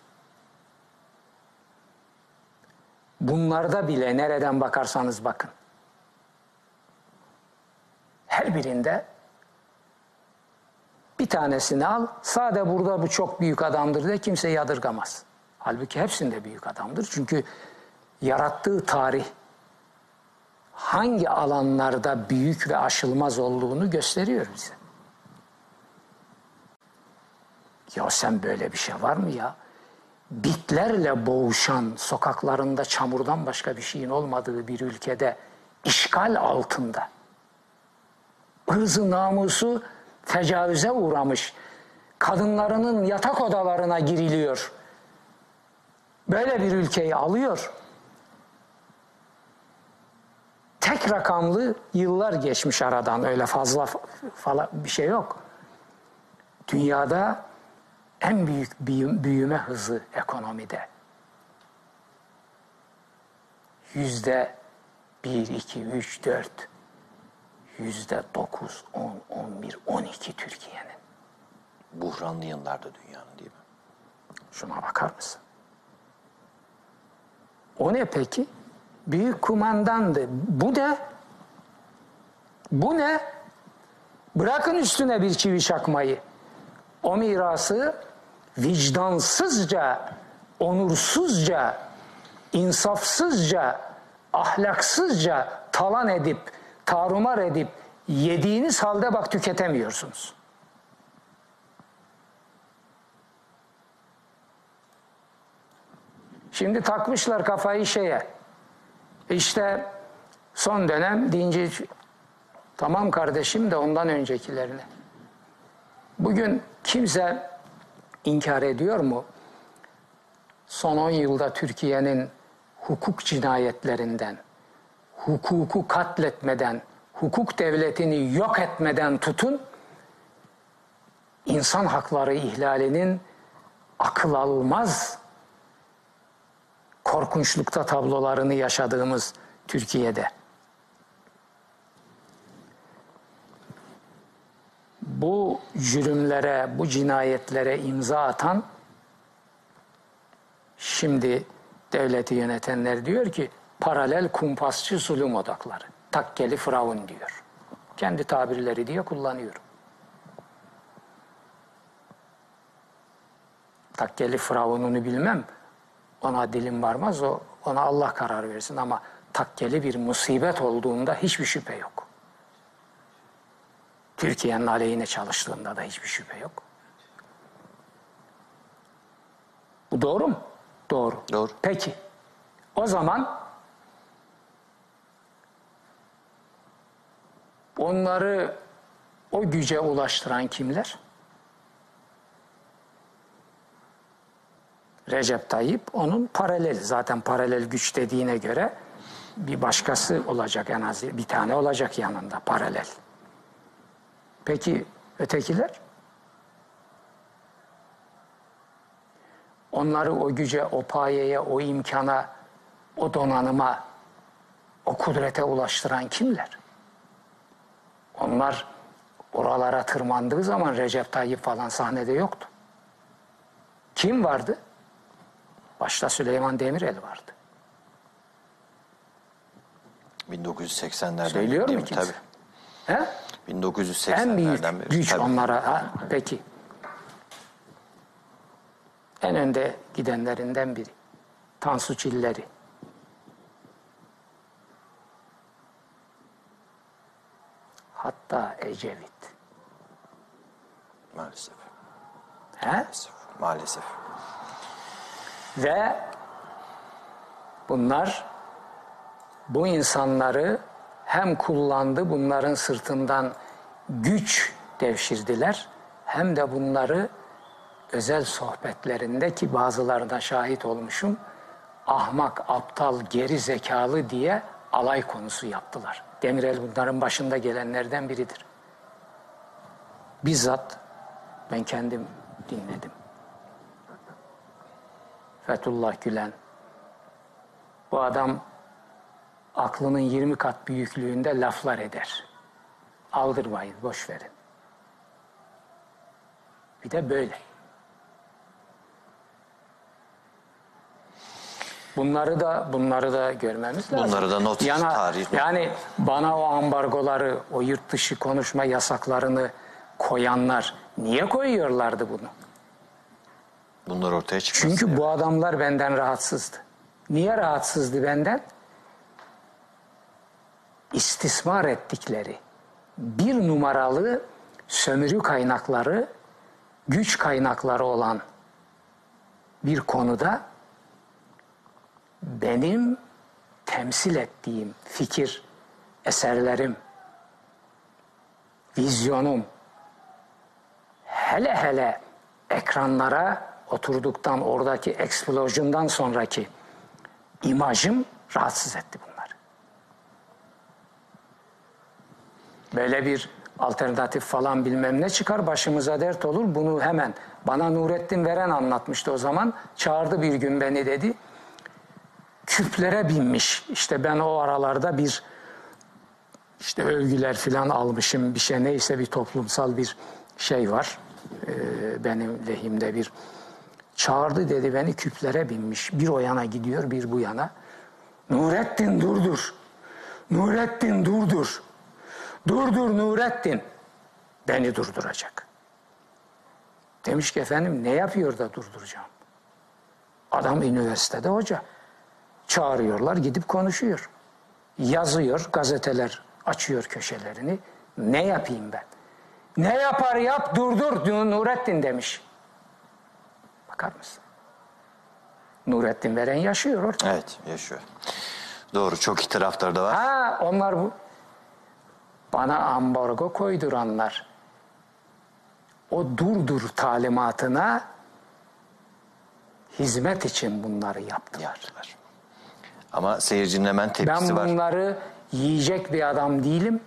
Bunlarda bile nereden bakarsanız bakın. Her birinde bir tanesini al, sade burada bu çok büyük adamdır de kimse yadırgamaz. Halbuki hepsinde büyük adamdır. Çünkü yarattığı tarih hangi alanlarda büyük ve aşılmaz olduğunu gösteriyor bize. Ya sen böyle bir şey var mı ya? Bitlerle boğuşan, sokaklarında çamurdan başka bir şeyin olmadığı bir ülkede işgal altında. Irzı namusu tecavüze uğramış. Kadınlarının yatak odalarına giriliyor. Böyle bir ülkeyi alıyor. Tek rakamlı yıllar geçmiş aradan öyle fazla falan bir şey yok. Dünyada en büyük büyüme hızı ekonomide. Yüzde bir, iki, üç, dört, yüzde dokuz, on, on bir, on iki Türkiye'nin. Buhranlı yıllarda dünyanın değil mi? Şuna bakar mısın? O ne peki? Büyük kumandandı. Bu ne? Bu ne? Bırakın üstüne bir çivi çakmayı. O mirası vicdansızca, onursuzca, insafsızca, ahlaksızca talan edip, tarumar edip yediğiniz halde bak tüketemiyorsunuz. Şimdi takmışlar kafayı şeye. İşte son dönem deyince tamam kardeşim de ondan öncekilerine. Bugün kimse inkar ediyor mu? Son 10 yılda Türkiye'nin hukuk cinayetlerinden, hukuku katletmeden, hukuk devletini yok etmeden tutun, insan hakları ihlalinin akıl almaz korkunçlukta tablolarını yaşadığımız Türkiye'de. Bu cürümlere, bu cinayetlere imza atan şimdi devleti yönetenler diyor ki paralel kumpasçı zulüm odakları. Takkeli Firavun diyor. Kendi tabirleri diye kullanıyorum. Takkeli Firavun'unu bilmem. Ona dilim varmaz o ona Allah karar versin ama takkeli bir musibet olduğunda hiçbir şüphe yok. Türkiye'nin aleyhine çalıştığında da hiçbir şüphe yok. Bu doğru mu? Doğru. Doğru. Peki. O zaman onları o güce ulaştıran kimler? Recep Tayyip onun paraleli. Zaten paralel güç dediğine göre bir başkası olacak en az bir tane olacak yanında paralel. Peki ötekiler? Onları o güce, o payeye, o imkana, o donanıma, o kudrete ulaştıran kimler? Onlar oralara tırmandığı zaman Recep Tayyip falan sahnede yoktu. Kim vardı? Başta Süleyman Demirel vardı. 1980'lerden Söylüyor mu kimse? Tabii. He? 1980'lerden En büyük beri. güç Tabii. onlara. Ha, peki. En önde gidenlerinden biri. Tansu Çilleri. Hatta Ecevit. Maalesef. He? Maalesef. Maalesef. Ve bunlar bu insanları hem kullandı bunların sırtından güç devşirdiler hem de bunları özel sohbetlerinde ki bazılarına şahit olmuşum ahmak, aptal, geri zekalı diye alay konusu yaptılar. Demirel bunların başında gelenlerden biridir. Bizzat ben kendim dinledim. Fethullah Gülen. Bu adam aklının 20 kat büyüklüğünde laflar eder. Aldırmayın, boş verin. Bir de böyle. Bunları da bunları da görmemiz lazım. Bunları da not, Yana- tarih. Yani bana o ambargoları, o yurt dışı konuşma yasaklarını koyanlar niye koyuyorlardı bunu? Bunlar ortaya çıkmasın. Çünkü diye. bu adamlar benden rahatsızdı. Niye rahatsızdı benden? İstismar ettikleri bir numaralı sömürü kaynakları, güç kaynakları olan bir konuda benim temsil ettiğim fikir, eserlerim, vizyonum, hele hele ekranlara oturduktan oradaki explosion'dan sonraki imajım rahatsız etti bunları. Böyle bir alternatif falan bilmem ne çıkar başımıza dert olur. Bunu hemen bana Nurettin Veren anlatmıştı o zaman. Çağırdı bir gün beni dedi. Küplere binmiş. İşte ben o aralarda bir işte övgüler filan almışım. Bir şey neyse bir toplumsal bir şey var. Ee, benim lehimde bir çağırdı dedi beni küplere binmiş. Bir o yana gidiyor bir bu yana. Nurettin durdur Nurettin durdur durdur Nurettin. Beni durduracak. Demiş ki efendim ne yapıyor da durduracağım? Adam üniversitede hoca çağırıyorlar gidip konuşuyor yazıyor gazeteler açıyor köşelerini ne yapayım ben ne yapar yap durdur Nurettin demiş bakar mısın Nurettin Veren yaşıyor orada Evet yaşıyor. Doğru çok itirafları da var. ha onlar bu bana ambargo koyduranlar o durdur talimatına hizmet için bunları yaptılar. Yaptılar. Ama seyircinin hemen Ben tepkisi var. bunları yiyecek bir adam değilim.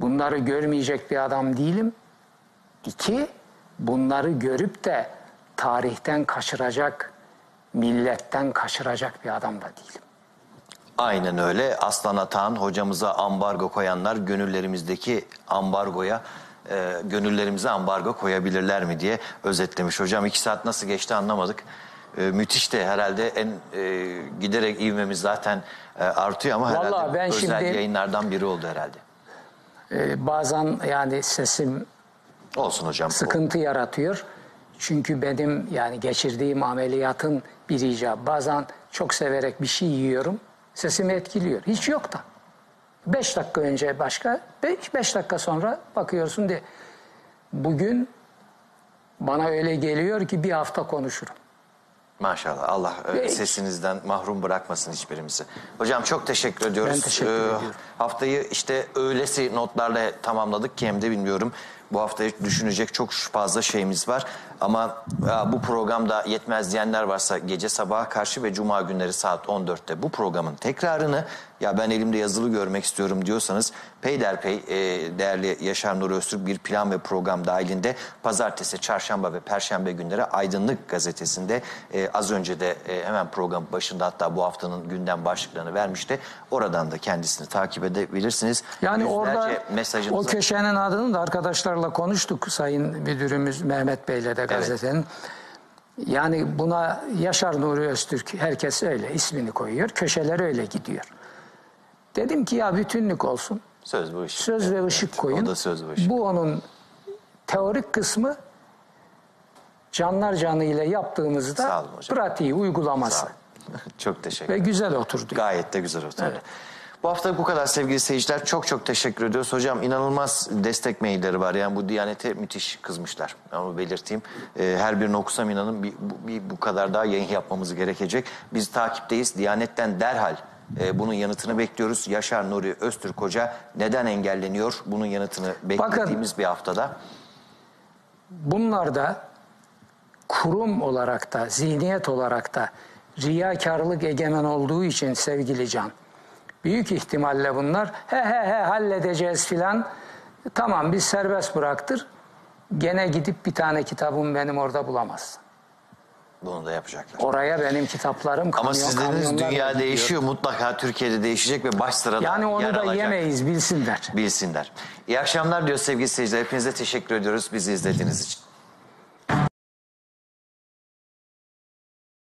Bunları görmeyecek bir adam değilim. İki, bunları görüp de tarihten kaçıracak, milletten kaçıracak bir adam da değilim. Aynen öyle. Aslan Atahan hocamıza ambargo koyanlar gönüllerimizdeki ambargoya e, gönüllerimize ambargo koyabilirler mi diye özetlemiş. Hocam iki saat nasıl geçti anlamadık. E, müthiş de herhalde en e, giderek ivmemiz zaten e, artıyor ama Vallahi herhalde ben özel şimdi- yayınlardan biri oldu herhalde. Ee, bazen yani sesim Olsun hocam. sıkıntı yaratıyor. Çünkü benim yani geçirdiğim ameliyatın bir icabı. Bazen çok severek bir şey yiyorum. Sesimi etkiliyor. Hiç yok da. Beş dakika önce başka, beş, beş dakika sonra bakıyorsun diye. Bugün bana öyle geliyor ki bir hafta konuşurum. Maşallah Allah e, Peki. sesinizden mahrum bırakmasın hiçbirimizi. Hocam çok teşekkür ediyoruz. Ben teşekkür Ee, ediyorum. Haftayı işte öylesi notlarla tamamladık ki hem de bilmiyorum. Bu haftayı düşünecek çok fazla şeyimiz var. Ama ya, bu programda yetmez diyenler varsa gece sabaha karşı ve cuma günleri saat 14'te bu programın tekrarını ya ben elimde yazılı görmek istiyorum diyorsanız peyderpey e, değerli Yaşar Nuri Öztürk bir plan ve program dahilinde pazartesi, çarşamba ve perşembe günleri Aydınlık gazetesinde e, az önce de e, hemen program başında hatta bu haftanın gündem başlıklarını vermişti. Oradan da kendisini takip edebilirsiniz. Yani orada Yüzlerce o mesajımızı köşenin adını da arkadaşlarla konuştuk Sayın Müdürümüz Mehmet Bey'le de gazetenin. Yani buna Yaşar Nuri Öztürk herkes öyle ismini koyuyor. Köşeler öyle gidiyor. Dedim ki ya bütünlük olsun. söz bu iş. Söz ve ışık koyun. O da söz ve ışık. Bu onun teorik kısmı. Canlar canı ile hocam. pratiği uygulaması. [LAUGHS] Çok teşekkür Ve ederim. güzel oturdu. Gayet de güzel oturdu. Evet. Bu hafta bu kadar sevgili seyirciler. Çok çok teşekkür ediyoruz. Hocam inanılmaz destek mailleri var. Yani bu Diyanet'e müthiş kızmışlar. Ben onu belirteyim. Ee, her birini okusam inanın bir, bu, bir bu kadar daha yayın yapmamız gerekecek. Biz takipteyiz. Diyanet'ten derhal e, bunun yanıtını bekliyoruz. Yaşar Nuri Öztürk Hoca neden engelleniyor? Bunun yanıtını beklediğimiz bir haftada. Bunlar da kurum olarak da zihniyet olarak da riyakarlık egemen olduğu için sevgili Can. Büyük ihtimalle bunlar he he he halledeceğiz filan. Tamam biz serbest bıraktır. Gene gidip bir tane kitabım benim orada bulamazsın. Bunu da yapacaklar. Oraya benim kitaplarım Ama kamyon, sizleriniz kamyonlarla dünya gidiyor. değişiyor. Mutlaka Türkiye'de değişecek ve baş sırada Yani onu yer da alacak. yemeyiz bilsinler. bilsinler. İyi akşamlar diyor sevgili seyirciler. Hepinize teşekkür ediyoruz bizi izlediğiniz için.